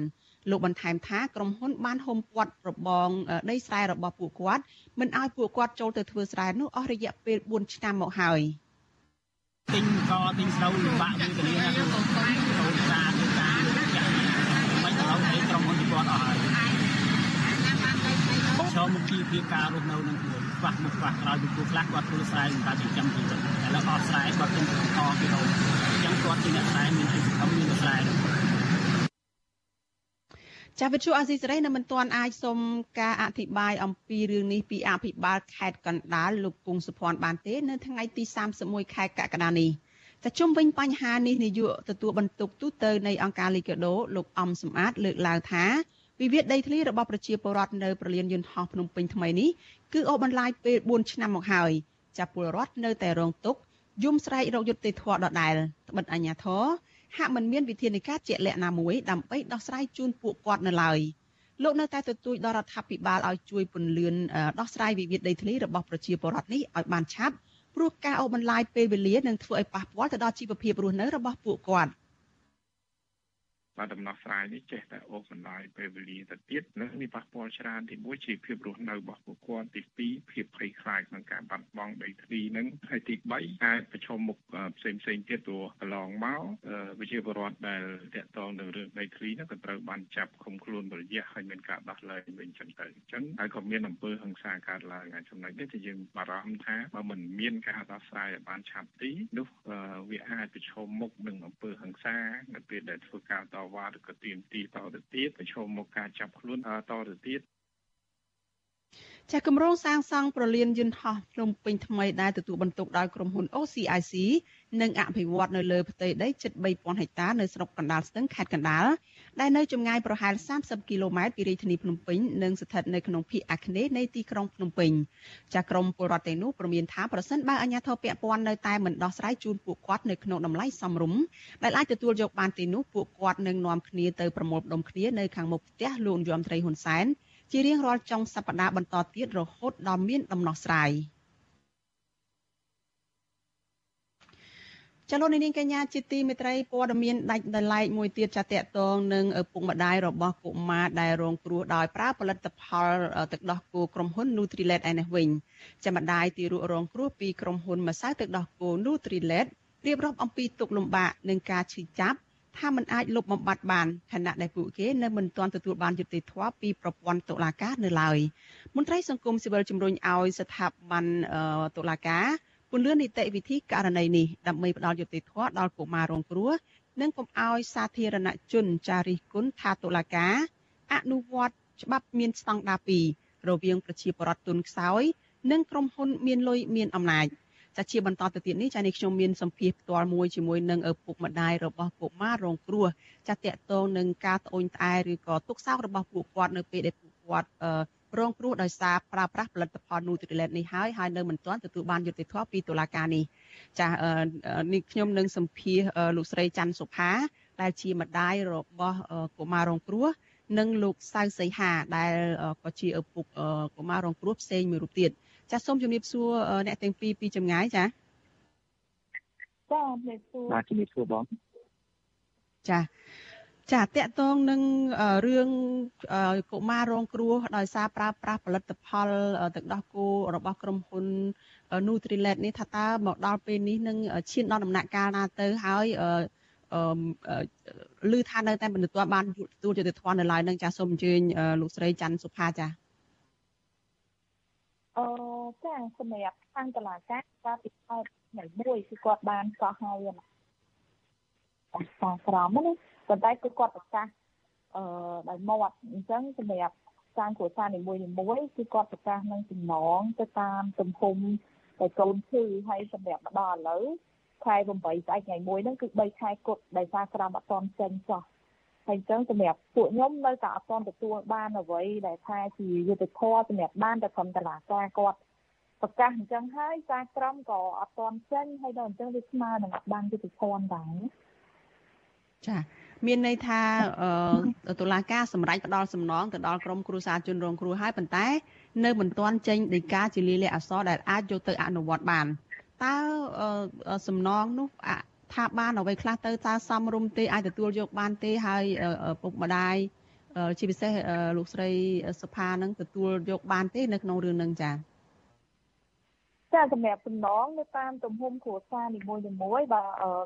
លោកបន្ថែមថាក្រុមហ៊ុនបានហុំព័ទ្ធរបងដីស្រែរបស់ពួកគាត់មិនឲ្យពួកគាត់ចូលទៅធ្វើស្រែនោះអស់រយៈពេល4ឆ្នាំមកហើយទិញកទិញស្រូវលំបាកមួយកលៀនណា ទៅសារឲ្យក្រុមហ៊ុនគាត់អស់ហើយឈរមុខជីវភាពការរស់នៅនឹងខ្លួនខ្វះមុខខ្វះក្រោយពីគូខ្លះគាត់ធ្វើស្រែសម្រាប់ចិញ្ចឹមជីវិតតែឥឡូវអស់ស្រែគាត់ទិញក្នុងកគេហូបអញ្ចឹងគាត់ជាអ្នកស្រែមានអីសង្គមមានស្រែហ្នឹងចាវិទ្យុអាស៊ីសេរីនៅមិនទាន់អាចសុំការអធិប្បាយអំពីរឿងនេះពីអភិបាលខេត្តកណ្ដាលលោកគង់សុភ័ណ្ឌបានទេ នៅថ្ងៃទី31ខែកក្កដានេះ តែជុំវិញបញ្ហានេះនាយកទទួលបន្ទុកទូតនៃអង្គការលីកាដូលោកអំសំអាតលើកឡើងថាវិវាទដីធ្លីរបស់ប្រជាពលរដ្ឋនៅប្រលានយន្តហោះភ្នំពេញថ្មីនេះគឺអូសបន្លាយពេល4ឆ្នាំមកហើយចាប់ពលរដ្ឋនៅតែរងទុក្ខយំស្រែករោគយុត្តិធម៌ដដែលត្បិតអញ្ញាធរហាក់មិនមានវិធានការជាក់លាក់ណាមួយដើម្បីដោះស្រាយជូនពួកគាត់នៅឡើយលោកនៅតែទទូចដល់រដ្ឋាភិបាលឲ្យជួយពន្លឿនដោះស្រាយវិវាទដីធ្លីរបស់ប្រជាពលរដ្ឋនេះឲ្យបានឆាប់ ព្រោះការអូសបន្លាយពេលវេលានឹងធ្វើឲ្យប៉ះពាល់ទៅដល់ជីវភាពរស់នៅរបស់ពួកគាត់ បាទដំណោះស្រាយនេះចេះតែអូសបន្លាយពេលវេលាទៅទៀតនិងមានប៉ះពាល់ច្រើនទីមួយជីវភាពរស់នៅរបស់ពួកគាត់ទី2ភាពភ័យខ្លាចក្នុងការបាត់បង់ដីធ្លីនឹងហើយទី3អាចប្រឈមមុខផ្សេងផ្សេងទៀតព្រោះកន្លងមកវិជាបរដ្ឋដែលតាក់ទងនឹងរឿងដីធ្លីនោះក៏ត្រូវបានចាប់ឃុំខ្លួនរយៈហើយមានការដោះលែងវិញចឹងទៅអញ្ចឹងហើយក៏មានអំពើហិង្សាកើតឡើងហើយចំណុចនេះដែលយើងបារម្ភថាបើមិនមានការដោះស្រាយឲ្យបានឆាប់ទីនោះវាអាចប្រឈមមុខនឹងអំពើហិង្សានៅពេលដែលធ្វើការតវ៉ាឬក៏ទាមទារតទៅទៀតប្រឈមមុខការចាប់ខ្លួនតទៅទៀត ចាស់គម្រោងសាងសង់ប្រលានយន្តហោះភ្នំពេញថ្មីដែលទទួលបន្ទុកដោយក្រុមហ៊ុន OCIC និងអភិវឌ្ឍនៅលើផ្ទៃដីជិត3000ហិកតានៅស្រុកកណ្ដាលស្ទឹងខេត្តកណ្ដាលដែលនៅចម្ងាយប្រហែល30គីឡូម៉ែត្រពីរាជធានីភ្នំពេញនិងស្ថិតនៅក្នុងភូមិអាគ្នេយ៍នៃទីក្រុងភ្នំពេញចាស់ក្រមពលរដ្ឋទាំងនោះព្រមានថាប្រសិនបើអាជ្ញាធរពាក់ព័ន្ធនៅតែមិនដោះស្រាយជូនពួកគាត់នៅក្នុងតម្លៃសមរម្យដែលអាចទទួលយកបានទីនោះពួកគាត់នឹងនាំគ្នាទៅប្រមូលផ្ដុំគ្នានៅខាងមុខផ្ទះលោកយមត្រីហ៊ុនសែន ជារៀងរាល់ចុងសប្តាហ៍បន្តទៀតរហូតដល់មានដំណោះស្រាយចលនានាងកញ្ញាជាទីមេត្រីព័ត៌មានដាច់ដោយឡែកមួយទៀតចាតតងនឹងឪពុកម្ដាយរបស់កុមារដែលរងគ្រោះដោយប្រើផលិតផលទឹកដោះគោក្រុមហ៊ុន Nutrilett ឯនេះវិញចាម្ដាយទីរករងគ្រោះពីក្រុមហ៊ុនម្សៅទឹកដោះគោ Nutrilett រៀបរាប់អំពីទុកលំបាកនិងការឈឺចាប់ ថាมันអាចលុបបំបាត់បានខណៈដែលពួកគេនៅមិនទាន់ទទួលបានយុត្តិធម៌ពីប្រព័ន្ធតុលាការនៅឡើយមន្ត្រីសង្គមស៊ីវិលជំរុញឲ្យស្ថាប័នតុលាការពន្យល់នីតិវិធីករណីនេះដើម្បីផ្ដល់យុត្តិធម៌ដល់កុមាររងគ្រោះនិងកុំឲ្យសាធារណជនចារិះគន់ថាតុលាការអនុវត្តច្បាប់មានស្តង់ដារ2រវាងប្រជាពលរដ្ឋទុនខ្សោយនិងក្រុមហ៊ុនមានលុយមានអំណាច។ ចាជាបន្តទៅទៀតនេះចានេះខ្ញុំមានសម្ភារផ្ទាល់មួយជាមួយនឹងឪពុកម្ដាយរបស់កុមាររងគ្រោះចាតកតងនឹងការត្អូញត្អែឬក៏ទុកសោករបស់ពួកគាត់នៅពេលដែលពួកគាត់រងគ្រោះដោយសារប្រើប្រាស់ផលិតផល Nutrilett នេះហើយហើយនៅមិនទាន់ទទួលបានយុត្តិធម៌ពីតុលាការនេះចានេះខ្ញុំនឹងសម្ភារលោកស្រីច័ន្ទសុផាដែលជាម្ដាយរបស់កុមាររងគ្រោះនិងលោកសៅសីហាដែលក៏ជាឪពុកកុមាររងគ្រោះផ្សេងមួយរូបទៀត ចាសសូមជំរាបសួរអ្នកទាំងពីរពីចម្ងាយចាចាជំរាបសួរបាទជំរាបសួរបងចាចាតកតងនឹងរឿងកុមាររងគ្រោះដោយសារប្រើប្រាស់ផលិតផលទឹកដោះគោរបស់ក្រុមហ៊ុន Nutrilett នេះថាតើមកដល់ពេលនេះនឹងឈានដល់ដំណាក់កាលណាទៅហើយអឺឮថានៅតែមិនទទួលបានទទួលយុត្តិធម៌នៅឡើយនឹងចាសូមអញ្ជើញលោកស្រីច័ន្ទសុផាចាអឺ ចាសម្រាប់ខាងតឡាការការពិភពនៃមួយគឺគាត់បានកោះហើយណាសាក្រមណាប៉ុន្តែគឺគាត់ប្រកាសអឺដោយមាត់អញ្ចឹងសម្រាប់សាងគ្រួសារនីមួយនីមួយគឺគាត់ប្រកាសនឹងចំណងទៅតាមទំហំតែកូនឈឺហើយសម្រាប់មកដល់ឥឡូវខែ8ស្អែកថ្ងៃ1ហ្នឹងគឺ3ខែគត់ដោយសារក្រមអត់តន់ចេញចោះហើយអញ្ចឹងសម្រាប់ពួកខ្ញុំនៅតែអត់ទាន់ទទួលបានអ្វីដែលថាជាយុទ្ធធម៌សម្រាប់បានតែក្រុមតឡាការគាត់ ប្រកាសអញ្ចឹងហើយសារក្រមក៏អត់ទាន់ចេញហើយដល់អញ្ចឹងវាស្មើនឹងអត់បានយុទ្ធធម៌ដែរចាមានន័យថាតុលាការសម្រេចផ្ដាល់សំណងទៅដល់ក្រមគ្រួសារជនរងគ្រោះហើយប៉ុន្តែ នៅមិនទាន់ចេញដីកាជាលាយលក្ខណ៍អក្សរដែលអាចយកទៅអនុវត្តបានតើសំណងនោះថាបានអ្វីខ្លះទៅតើសមរម្យទេអាចទទួលយកបានទេហើយពុកម្ដាយជាពិសេសលោកស្រីសុផានឹងទទួលយកបានទេនៅក្នុងរឿងនឹងចា៎ ចាសម្រាប់សំណងនៅតាមទំហំគ្រួសារនីមួយនីមួយបើ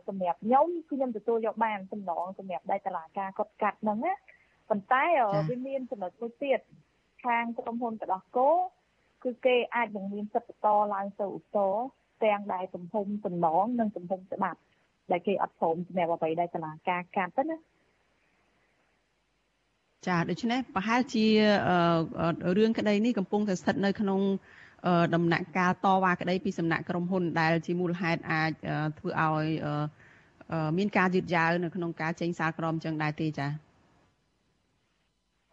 សម្រាប់ខ្ញុំគឺខ្ញុំទទួលយកបានសំណងសម្រាប់ដៃតឡាការគាត់កាត់ហ្នឹងណាប៉ុន្តែវាមានចំណុចមួយទៀតខាងក្រុមហ៊ុនកដោះគោគឺគេអាចនឹងមានសិទ្ធិបន្តឡើងទៅឧទ្ធរណ៍ទាំងដែលទំហំសំណងនិងទំហំច្បាប់ដែលគេអត់ព្រមសម្រាប់អ្វីដែលតុលាការកាត់ទៅណាចាដូច្នេះប្រហែលជារឿងក្តីនេះកំពុងតែស្ថិតនៅក្នុង ដំណាក់កាលតវ៉ាក្តីពីសំណាក់ក្រុមហ៊ុនដែលជាមូលហេតុអាចធ្វើឲ្យមានការយឺតយ៉ាវនៅក្នុងការចេញសារក្រមចឹងដែរទេចា៎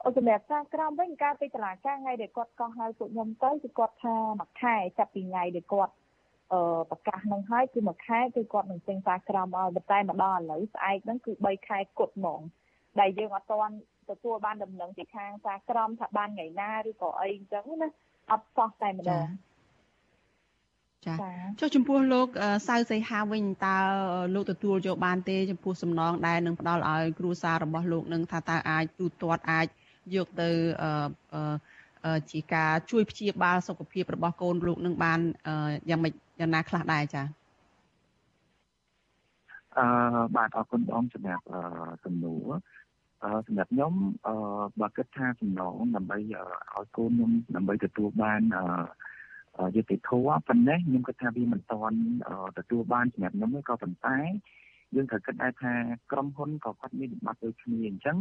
អូសម្រាប់សារក្រមវិញការពីតឡាការថ្ងៃដែលគាត់កោះហៅពួកខ្ញុំទៅគឺគាត់ថាមួយខែចាប់ពីថ្ងៃដែលគាត់អឺប្រកាសនឹងហើយគឺមួយខែគឺគាត់នឹងចេញសារក្រមឲ្យប៉ុន្តែមកដល់ឥឡូវស្អែកហ្នឹងគឺ3ខែគត់ហ្មងដែលយើងអត់ទាន់ទទួលបានដំណឹងពីខាងសារក្រមថាបានថ្ងៃណាឬក៏អីអញ្ចឹងណា អត់សោះតែម្ដងចាចុះចំពោះលោកសៅសីហាវិញតើលោកទទួលយកបានទេចំពោះសំណងដែលនឹងផ្ដល់ឲ្យគ្រួសាររបស់លោកនឹងថាតើអាចទូទាត់អាចយកទៅជាការជួយព្យាបាលសុខភាពរបស់កូនលោកនឹងបានយ៉ាងម៉េចយ៉ាងណាខ្លះដែរចា៎អឺបាទអរគុណបងសម្រាប់សំណួរអឺ សម្រាប់ខ្ញុំអឺបើគិតថាសំណងដើម្បីឲ្យកូនខ្ញុំដើម្បីទទួលបានអឺយុតិធម៌ប៉ុណ្ណេះខ្ញុំគិតថាវាមិនតាន់ទទួលបានសម្រាប់ខ្ញុំទេក៏ប៉ុន្តែយើងត្រូវគិតដែរថាក្រុមហ៊ុនក៏គាត់មានវិបត្តិដូចគ្នាអញ្ចឹង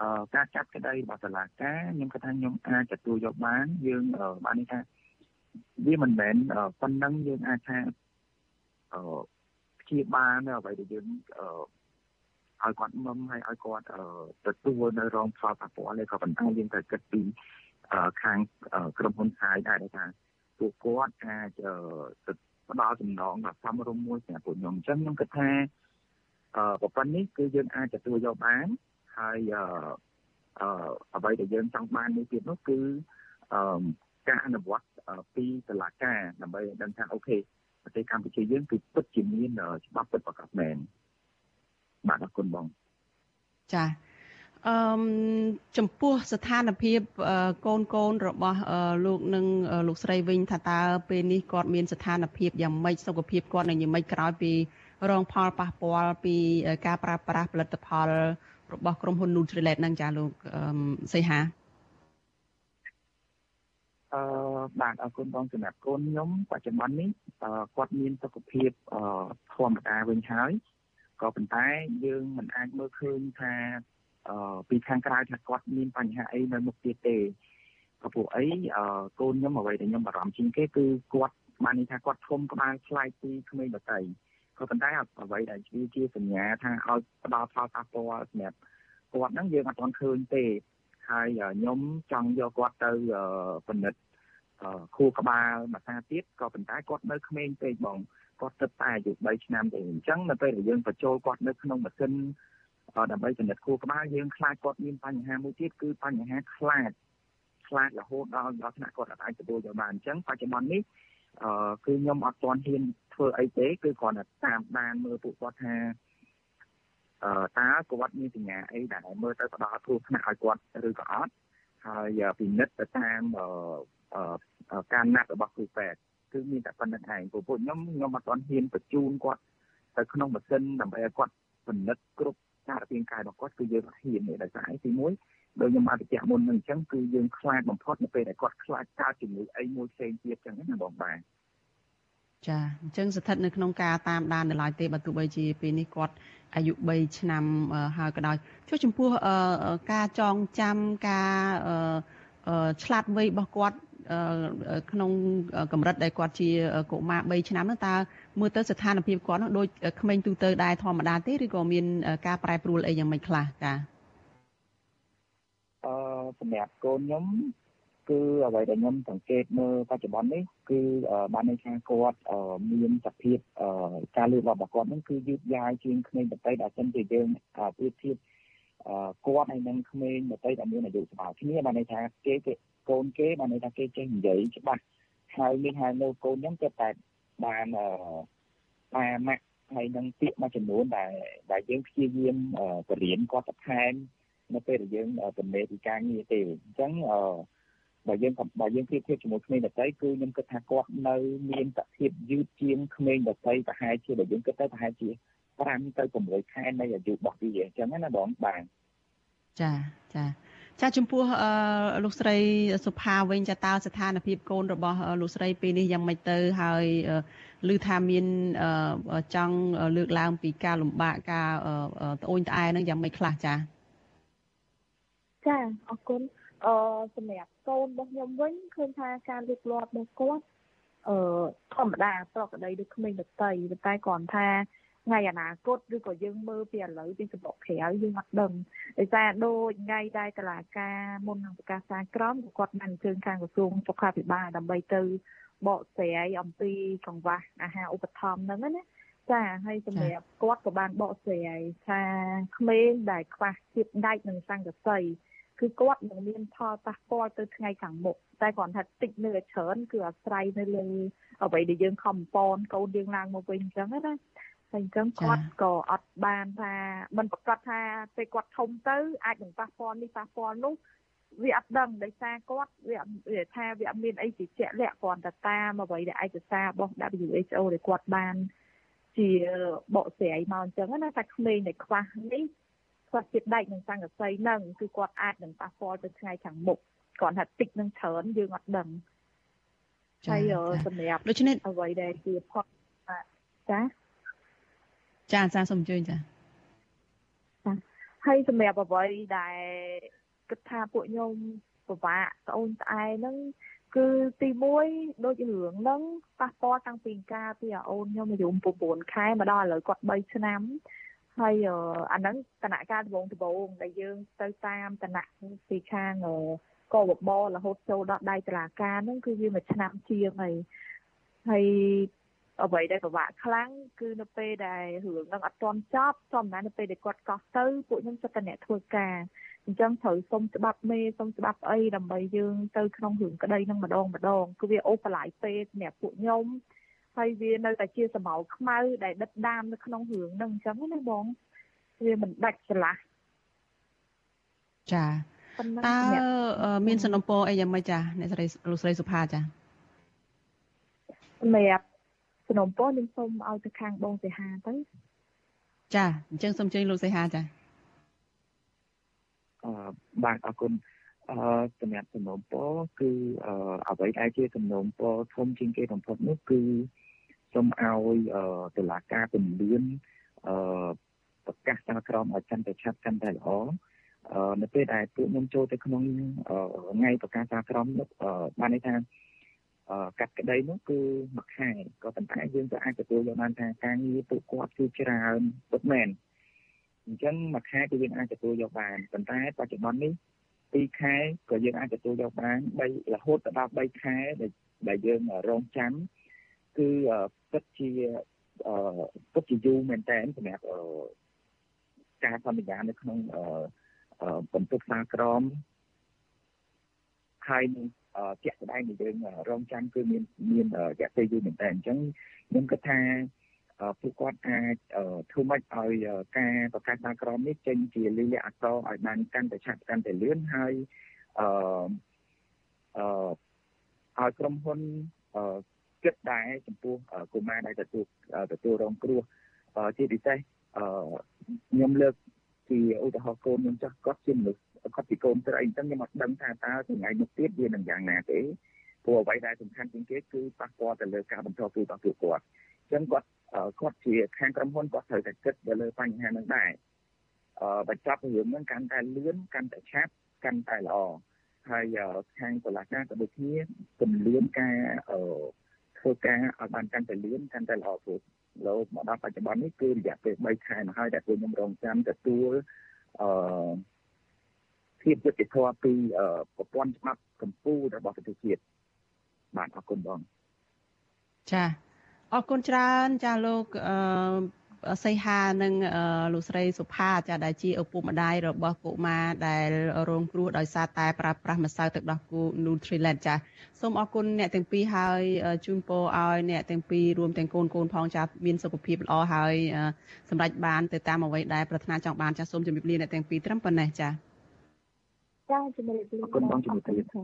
អឺការចាត់ក្តីរបស់តុលាការខ្ញុំគិតថាខ្ញុំអាចទទួលយកបានយើងបាននេះថាវាមិនមែនប៉ុណ្ណឹងយើងអាចថាអឺព្យាបាលនៅអ្វីដែលយើងអឺ ឲ្យគាត់មុំហើយឲ្យគាត់ទទួលនៅរងផលប៉ះពាល់នេះក៏ប៉ុន្តែយើងត្រូវគិតពីខាងក្រុមហ៊ុនខាយដែរថាពួកគាត់អាចផ្ដល់ចំណងដល់សមរម្យមួយសម្រាប់ពួកខ្ញុំអញ្ចឹងខ្ញុំគិតថាអឺប៉ុណ្ណេះគឺយើងអាចទទួលយកបានហើយអឺអឺអ្វីដែលយើងចង់បាននេះទៀតនោះគឺអឺការអនុវត្តពីតុលាការដើម្បីឲ្យដឹងថាអូខេប្រទេសកម្ពុជាយើងគឺពិតជាមានច្បាប់ពិតប្រាកដមែន បាទអរគុណបងចាអឺចំពោះស្ថានភាពកូនកូនរបស់លោកនិងលោកស្រីវិញថាតើពេលនេះគាត់មានស្ថានភាពយ៉ាងម៉េចសុខភាពគាត់នឹងយ៉ាងម៉េចក្រោយពីរងផលប៉ះពាល់ពីការប្រើប្រាស់ផលិតផលរបស់ក្រុមហ៊ុន Nutrilite ហ្នឹងចាលោកសីហាអឺបាទអរគុណបងសម្រាប់កូនខ្ញុំបច្ចុប្បន្ននេះគាត់មានសុខភាពធម្មតាវិញហើយ ក៏ប៉ុន្តែយើងមិនអាចមើលឃើញថាពីខាងក្រៅថាគាត់មានបញ្ហាអីនៅមុខទៀតទេព្រោះពួកអីកូនខ្ញុំអ្វីដែលខ្ញុំបារម្ភជាងគេគឺគាត់បានន័យថាគាត់ធំក្បាលឆ្លៃពីក្មេងដតីក៏ប៉ុន្តែអ្វីដែលជាជាសញ្ញាថាឲ្យផ្ដល់ផលប៉ះពាល់សម្រាប់គាត់ហ្នឹងយើងអត់ទាន់ឃើញទេហើយខ្ញុំចង់យកគាត់ទៅពិនិត្យខួរក្បាលមួយសាទៀតក៏ប៉ុន្តែគាត់នៅក្មេងពេកបង គាត់ទឹកតែអាយុ3ឆ្នាំទេអញ្ចឹងនៅពេលដែលយើងបញ្ចូលគាត់នៅក្នុងម៉ាស៊ីនដើម្បីពិនិត្យខួរក្បាលយើងខ្លាចគាត់មានបញ្ហាមួយទៀតគឺបញ្ហាខ្លាចខ្លាចរហូតដល់ដល់ថ្នាក់គាត់អាចទទួលយកបានអញ្ចឹងបច្ចុប្បន្ននេះអឺគឺខ្ញុំអត់ទាន់ហ៊ានធ្វើអីទេគឺគ្រាន់តែតាមដានមើលពួកគាត់ថាអឺតើគាត់មានសញ្ញាអីដែលមើលទៅផ្ដល់គ្រោះថ្នាក់ឲ្យគាត់ឬក៏អត់ហើយពិនិត្យទៅតាមអឺការណាត់របស់គ្រូពេទ្យ គឺមានតែប៉ុណ្្នឹងឯងពួកខ្ញុំខ្ញុំអត់ទាន់ហ៊ានបញ្ជូនគាត់ទៅក្នុងម៉ាស៊ីនដើម្បីឲ្យគាត់ពិនិត្យគ្រប់សារពាង្គកាយរបស់គាត់គឺយើងហ៊ានទេដោយសារអីទីមួយដោយខ្ញុំអតិចមុននឹងអញ្ចឹងគឺយើងខ្លាចបំផុតនៅពេលដែលគាត់ខ្លាចកើតជំងឺអីមួយផ្សេងទៀតអញ្ចឹងណាបងបាទចាអញ្ចឹងស្ថិតនៅក្នុងការតាមដាននៅឡើយទេបើទោះបីជាពេលនេះគាត់អាយុ3ឆ្នាំហើយក៏ដោយចុះចំពោះការចងចាំការឆ្លាតវៃរបស់គាត់ ក្នុងកម្រិតដែលគាត់ជាកុមារ3ឆ្នាំនោះតើមើលទៅស្ថានភាពគាត់នោះដូចក្មេងទូទៅដែរធម្មតាទេឬក៏មានការប្រែប្រួលអីយ៉ាងម៉េចខ្លះចាអឺសម្រាប់កូនខ្ញុំគឺអ្វីដែលខ្ញុំសង្កេតមើលបច្ចុប្បន្ននេះគឺបានន័យថាគាត់មានសភាពការលូតលាស់របស់គាត់ហ្នឹងគឺយឺតយ៉ាវជាងក្មេងដទៃដែលសិនជាយើងប្រៀបធៀបគាត់ហើយនឹងក្មេងដទៃដែលមានអាយុស្មើគ្នាបានន័យថាគេគេ កូនគេបានន័យថាគេចេះនិយាយច្បាស់ហើយនេះហើយនៅកូនខ្ញុំគាត់តែបានអឺប៉ាម៉ាក់ហើយនឹងពាក្យមួយចំនួនដែលដែលយើងព្យាយាមបរៀនគាត់បន្ថែមនៅពេលដែលយើងទំនេរពីការងារទេអញ្ចឹងអឺបើយើងបើយើងប្រៀបធៀបជាមួយក្មេងដតីគឺខ្ញុំគិតថាគាត់នៅមានសភាពយឺតជាងក្មេងដតីប្រហែលជាបើយើងគិតទៅប្រហែលជា5ទៅ6ខែនៃអាយុរបស់វាអញ្ចឹងណាបងបាទចាចា ចាចំពោះលោកស្រីសុផាវិញចាតើស្ថានភាពកូនរបស់លោកស្រីពេលនេះយ៉ាងម៉េចទៅហើយឮថាមានចង់លើកឡើងពីការលំបាកការត្អូញត្អែនឹងយ៉ាងម៉េចខ្លះចាចាអរគុណអឺសម្រាប់កូនរបស់ខ្ញុំវិញឃើញថាការលូតលាស់របស់គាត់អឺធម្មតាប្រកដីដូចក្មេងដតីប៉ុន្តែគ្រាន់ថា ថ្ងៃអនាគតឬក៏យើងមើលពីឥឡូវពីសម្បកក្រៅយើងអត់ដឹងដោយសារដូចថ្ងៃដែលតឡាការមុននឹងប្រកាសសារក្រមគាត់បានអញ្ជើញខាងក្រសួងសុខាភិបាលដើម្បីទៅបកស្រាយអំពីកង្វះអាហារឧបត្ថម្ភហ្នឹងណាចាហើយសម្រាប់គាត់ក៏បានបកស្រាយថាក្មេងដែលខ្វះជាតិដែកនិងសង្កសីគឺគាត់នឹងមានផលប៉ះពាល់ទៅថ្ងៃខាងមុខតែគ្រាន់ថាតិចនៅច្រើនគឺអាស្រ័យនៅលើអ្វីដែលយើងខំប៉នកូនយើងឡើងមកវិញអញ្ចឹងណា តែអញ្ចឹងគាត់ក៏អត់បានថាមិនប្រកាសថាពេលគាត់ធំទៅអាចនឹងប៉ះពាល់នេះប៉ះពាល់នោះវាអត់ដឹងដោយសារគាត់វាថាវាអត់មានអីជាជាក់លាក់គ្រាន់តែតាមអ្វីដែលឯកសាររបស់ WHO ដែលគាត់បានជាបកស្រាយមកអញ្ចឹងណាថាក្មេងដែលខ្វះនេះខ្វះជាតិដែកនិងសង្កសីនឹងគឺគាត់អាចនឹងប៉ះពាល់ទៅថ្ងៃខាងមុខគាត់ថាតិចនឹងច្រើនយើងអត់ដឹងហើយសម្រាប់ដូច្នេះអ្វីដែលជាផលចា ចាចាសូមអញ្ជើញចាហើយសម្រាប់អ្វីដែលគិតថាពួកខ្ញុំពិបាកត្អូញត្អែហ្នឹងគឺទី1ដូចរឿងហ្នឹងប៉ះពាល់តាំងពីការពីអូនខ្ញុំអាយុ9ខែមកដល់ឥឡូវគាត់3ឆ្នាំហើយអាហ្នឹងតនការដំបងដំបងដែលយើងទៅតាមតនពីខាងកបបរហូតចូលដល់ដៃតឡាការហ្នឹងគឺវាមួយឆ្នាំជាងហើយហើយ អ្វីដែលពិបាកខ្លាំងគឺនៅពេលដែលរឿងនឹងអត់ទាន់ចប់ធម្មតានៅពេលដែលគាត់កោះទៅពួកខ្ញុំចិត្តតែអ្នកធ្វើការអញ្ចឹងត្រូវសុំច្បាប់មេសុំច្បាប់អីដើម្បីយើងទៅក្នុងរឿងក្តីនឹងម្ដងម្ដងគឺវាអូបឡាយពេកសម្រាប់ពួកខ្ញុំហើយវានៅតែជាសម្ោខ្មៅដែលដិតដាមនៅក្នុងរឿងហ្នឹងអញ្ចឹងណាបងវាមិនដាច់ស្រឡះចាតើមានសំណពរអីយ៉ាងម៉េចចាអ្នកស្រីលោកស្រីសុផាចាសម្រាប់ សំណពរខ្ញុំសូមឲ្យទៅខាងបងសេហាទៅចាអញ្ចឹងសូមជើញលោកសេហាចាអឺបាទអរគុណអឺសម្រាប់សំណូមពរគឺអឺអ្វីដែលជាសំណូមពរធំជាងគេបំផុតនោះគឺសូមឲ្យតុលាការពន្យាអឺប្រកាសសារក្រមឲ្យកាន់តែឆាប់កាន់តែល្អនៅពេលដែលពួកខ្ញុំចូលទៅក្នុងថ្ងៃប្រកាសសារក្រមនោះបានន័យថា កាត់ក្តីនោះគឺមួយខែក៏ប៉ុន្តែយើងក៏អាចទទួលយកបានថាការងារពួកគាត់គឺច្រើនពិតមែនអញ្ចឹងមួយខែគឺយើងអាចទទួលយកបានប៉ុន្តែបច្ចុប្បន្ននេះ2ខែក៏យើងអាចទទួលយកបាន3រហូតដល់3ខែដែលយើងរងចាំគឺពិតជាពិតជាយូរមែនតើសម្រាប់ការសន្យានៅក្នុងបន្ទប់សាក្រមហើយនឹង ជាក់ស្ដែងដែលយើងរងចាំគឺមានមានរយៈពេលយូរមែនតើអញ្ចឹងខ្ញុំគិតថាពួកគាត់អាចធ្វើម៉េចឲ្យការប្រកាសសាក្រមនេះចេញជាលិលាអក្សរឲ្យបានកាន់តែឆាប់កាន់តែលឿនហើយអឺអឺឲ្យក្រុមហ៊ុនអឺគិតដែរចំពោះកុមារដែលទទួលទទួលរងគ្រោះជាពិសេសអឺខ្ញុំលើកជាឧទាហរណ៍កូនខ្ញុំចាស់គាត់ជាមនុស្ស គាត់ពីកូនស្រីអញ្ចឹងខ្ញុំអត់ដឹងថាតើថ្ងៃនេះទៀតវានឹងយ៉ាងណាទេព្រោះអ្វីដែលសំខាន់ជាងគេគឺប៉ះពាល់ទៅលើការបន្តទូរបស់ពួកគាត់អញ្ចឹងគាត់គាត់ជាខាងក្រុមហ៊ុនគាត់ត្រូវតែគិតទៅលើបញ្ហានឹងដែរអឺបញ្ចប់រឿងហ្នឹងកាន់តែលឿនកាន់តែឆាប់កាន់តែល្អហើយខាងតុលាការក៏ដូចគ្នាពន្លឿនការអឺធ្វើការឲ្យបានកាន់តែលឿនកាន់តែល្អព្រោះលោកមកដល់បច្ចុប្បន្ននេះគឺរយៈពេល3ខែមកហើយដែលពួកខ្ញុំរងចាំទទួលអឺ ភាពយុត្តិធម៌ពីប្រព័ន្ធច្បាប់កម្ពុជារបស់ប្រទេសជាតិបាទអរគុណបងចាអរគុណច្រើនចាលោកអឺសីហានិងលោកស្រីសុផាចាដែលជាឪពុកម្ដាយរបស់កុមារដែលរងគ្រោះដោយសារតែប្រើប្រាស់ម្សៅទឹកដោះគោ Nutrilett ចាសូមអរគុណអ្នកទាំងពីរហើយជូនពរឲ្យអ្នកទាំងពីររួមទាំងកូនកូនផងចាមានសុខភាពល្អហើយសម្រេចបានទៅតាមអ្វីដែលប្រាថ្នាចង់បានចាសូមជម្រាបលាអ្នកទាំងពីរត្រឹមប៉ុណ្ណេះចា ចាជម្រាបលាអរគុណបងជម្រាបលា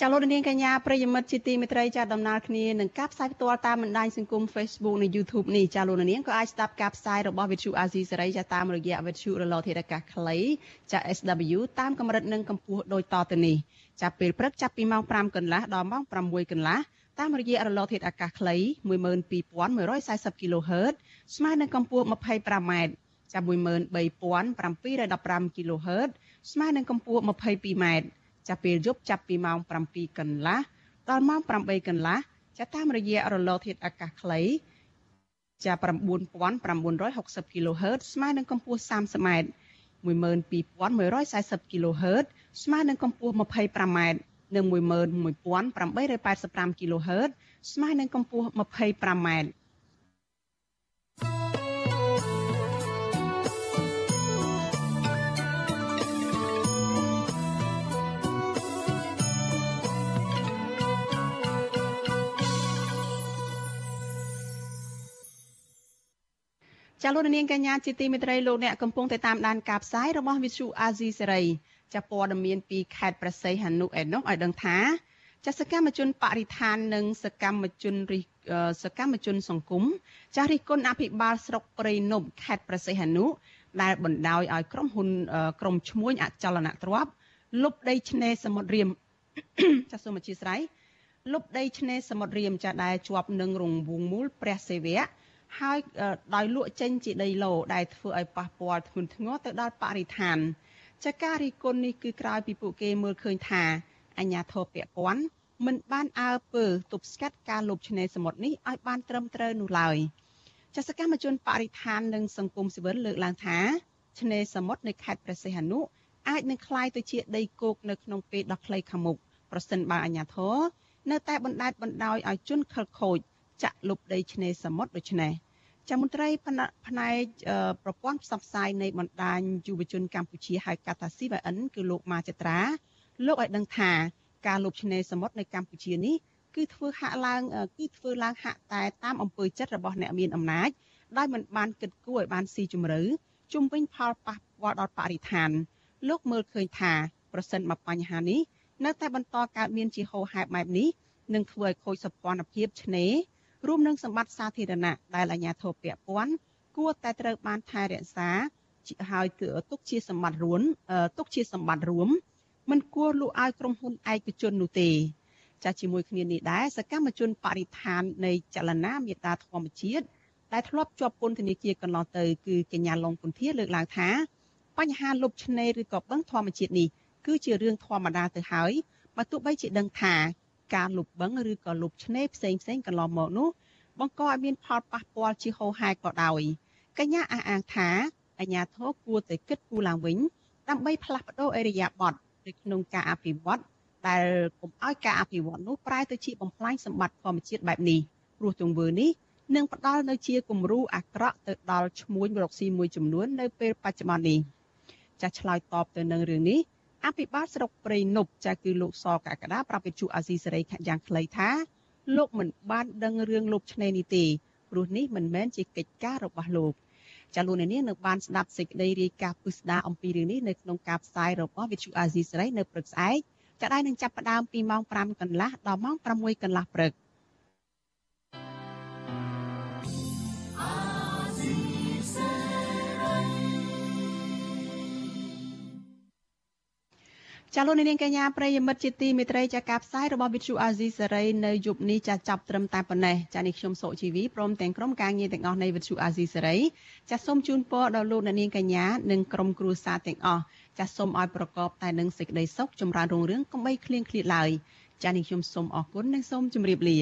ចាលោកនាងកញ្ញាប្រិយមិត្តជាទីមេត្រីចាដំណើរគ្នានឹងការផ្សាយផ្ទាល់តាមបណ្ដាញសង្គម Facebook និង YouTube នេះចាលោកនាងក៏អាចស្ដាប់ការផ្សាយរបស់ Vithu Azizi សេរីចាតាមរយៈ Vithu រលកធាតុអាកាសខ្លីចា SW តាមកម្រិតនិងកម្ពស់ដូចតទៅនេះចាពេលព្រឹកចាប់ពីម៉ោង5កន្លះដល់ម៉ោង6កន្លះតាមរយៈរលកធាតុអាកាសខ្លី12140 kHz ស្មើនឹងកម្ពស់ 25m ចាប់13715 kHz ស្មើនឹងកម្ពស់ 22m ចាប់ពេលយប់ចាប់ពីម៉ោង7កន្លះដល់ម៉ោង8កន្លះចាប់តាមរយៈរលកធាតុអាកាសខ្លីចាប់9960 kHz ស្មើនឹងកម្ពស់ 30m 12140 kHz ស្មើនឹងកម្ពស់ 25m និង11885 kHz ស្មើនឹងកម្ពស់ 25m ចាលោកនាងកញ្ញាជាទីមេត្រីលោកអ្នកកំពុងតែតាមដានការផ្សាយរបស់វិទ្យុអាស៊ីសេរីចាព័ត៌មានពីខេត្តប្រស័យហនុឯនោះឲ្យដឹងថាចាសកម្មជនបរិស្ថាននិងសកម្មជនរិះសកម្មជនសង្គមចាស់រិះគន់អភិបាលស្រុកព្រៃនប់ខេត្តប្រស័យហនុដែលបណ្ដោយឲ្យក្រុមហ៊ុនក្រុមឈ្មួញអចលនទ្រព្យលុបដីឆ្នេរសមុទ្ររៀមចាសសូមអធិស្ឋានលុបដីឆ្នេរសមុទ្ររៀមចាស់ដែលជាប់នឹងរង្វង់មូលព្រះសេវៈ ហើយដោយលក់ចេញជាដីឡូដែលធ្វើឲ្យប៉ះពាល់ធ្ងន់ធ្ងរទៅដល់បរិស្ថានចាការរីគុណនេះគឺក្រោយពីពួកគេមើលឃើញថាអញ្ញាធរពពាន់មិនបានអើពើទប់ស្កាត់ការលុបឆ្នេរសមុទ្រនេះឲ្យបានត្រឹមត្រូវនោះឡើយចាសកម្មជនបរិស្ថាននិងសង្គមស៊ីវិលលើកឡើងថាឆ្នេរសមុទ្រនៅខេត្តព្រះសីហនុអាចនឹងคล้ายទៅជាដីគោកនៅក្នុងពេលដ៏ខ្លីខាងមុខប្រសិនបើអាជ្ញាធរនៅតែបណ្ដេតបណ្ដោយឲ្យជនខិលខូច ចាក់លុបដីឆ្នេរសមុទ្រដូច្នេះចាំមន្ត្រីផ្នែកប្រព័ន្ធផ្សព្វផ្សាយនៃបណ្ដាញយុវជនកម្ពុជាហៅកាត់ថា CVN គឺលោកម៉ាចត្រាលោកឲ្យដឹងថាការលុបឆ្នេរសមុទ្រនៅកម្ពុជានេះគឺធ្វើហាក់ឡើងគឺធ្វើឡើងហាក់តែតាមអំពើចិត្តរបស់អ្នកមានអំណាចដោយមិនបានគិតគូរឲ្យបានស៊ីជម្រៅជុំវិញផលប៉ះពាល់ដល់បរិស្ថាន លោកមើលឃើញថាប្រសិនបើបញ្ហានេះនៅតែបន្តកើតមានជាហូរហែបបែបនេះនឹងធ្វើឲ្យខូចសោភ័ណភាពឆ្នេរ រួមនឹងសម្បត្តិសាធារណៈដែលអាជ្ញាធរពាក់ព័ន្ធគួរតែត្រូវបានថែរក្សាហើយគឺទុកជាសម្បត្តិរួមទុកជាសម្បត្តិរួមមិនគួរលក់ឲ្យក្រុមហ៊ុនឯកជននោះទេចាស់ជាមួយគ្នានេះដែរសកម្មជនបរិស្ថាននៃចលនាមេតាធម្មជាតិដែលធ្លាប់ជាប់ពន្ធនាគារកន្លងទៅគឺកញ្ញាឡុងពុនធាលើកឡើងថាបញ្ហាលុបឆ្នេរឬក៏បឹងធម្មជាតិនេះគឺជារឿងធម្មតាទៅហើយបើទោះបីជាដឹងថា ការលុបបឹងឬក៏លុបឆ្នេរផ្សេងផ្សេងកន្លងមកនោះបង្កឲ្យមានផលប៉ះពាល់ជាហូរហែក៏ដោយកញ្ញាអះអាងថាអាញាធរគួរតែគិតគូរឡើងវិញដើម្បីផ្លាស់ប្ដូរអរិយាប័ត្រនៅក្នុងការអភិវឌ្ឍដែលកុំឲ្យការអភិវឌ្ឍនោះប្រែទៅជាបំផ្លាញសម្បត្តិធម្មជាតិបែបនេះព្រោះទង្វើនេះនឹងផ្ដល់នៅជាគំរូអាក្រក់ទៅដល់ឈ្មួញរកស៊ីមួយចំនួននៅពេលបច្ចុប្បន្ននេះចាស់ឆ្លើយតបទៅនឹងរឿងនេះ អភិបាលស្រុកព្រៃនប់ចាគឺលោកសកកដាប្រាប់វិទ្យុអាស៊ីសេរីយ៉ាងខ្លីថាលោកមិនបានដឹងរឿងលោកឆ្នេរនេះទេព្រោះនេះមិនមែនជាកិច្ចការរបស់លោកចាលោកអ្នកនាងនៅបានស្ដាប់សេចក្តីរាយការណ៍ពិស្ដារអំពីរឿងនេះនៅក្នុងការផ្សាយរបស់វិទ្យុអាស៊ីសេរីនៅព្រឹកស្អែកចាដែលនឹងចាប់ផ្ដើមពីម៉ោង5កន្លះដល់ម៉ោង6កន្លះព្រឹក ចាលោកនាងកញ្ញាប្រិយមិត្តជាទីមេត្រីចាការផ្សាយរបស់វិទ្យុអាស៊ីសេរីនៅយប់នេះចាចាប់ត្រឹមតែប៉ុណ្ណេះចានេះខ្ញុំសុជីវីព្រមទាំងក្រុមការងារទាំងអស់នៃវិទ្យុអាស៊ីសេរីចាសូមជូនពរដល់លោកនាងកញ្ញានិងក្រុមគ្រួសារទាំងអស់ចាសូមឲ្យប្រកបតែនឹងសេចក្តីសុខចម្រើនរុងរឿងកុំបីឃ្លៀងឃ្លាតឡើយចានេះខ្ញុំសូមអរគុណនិងសូមជម្រាបលា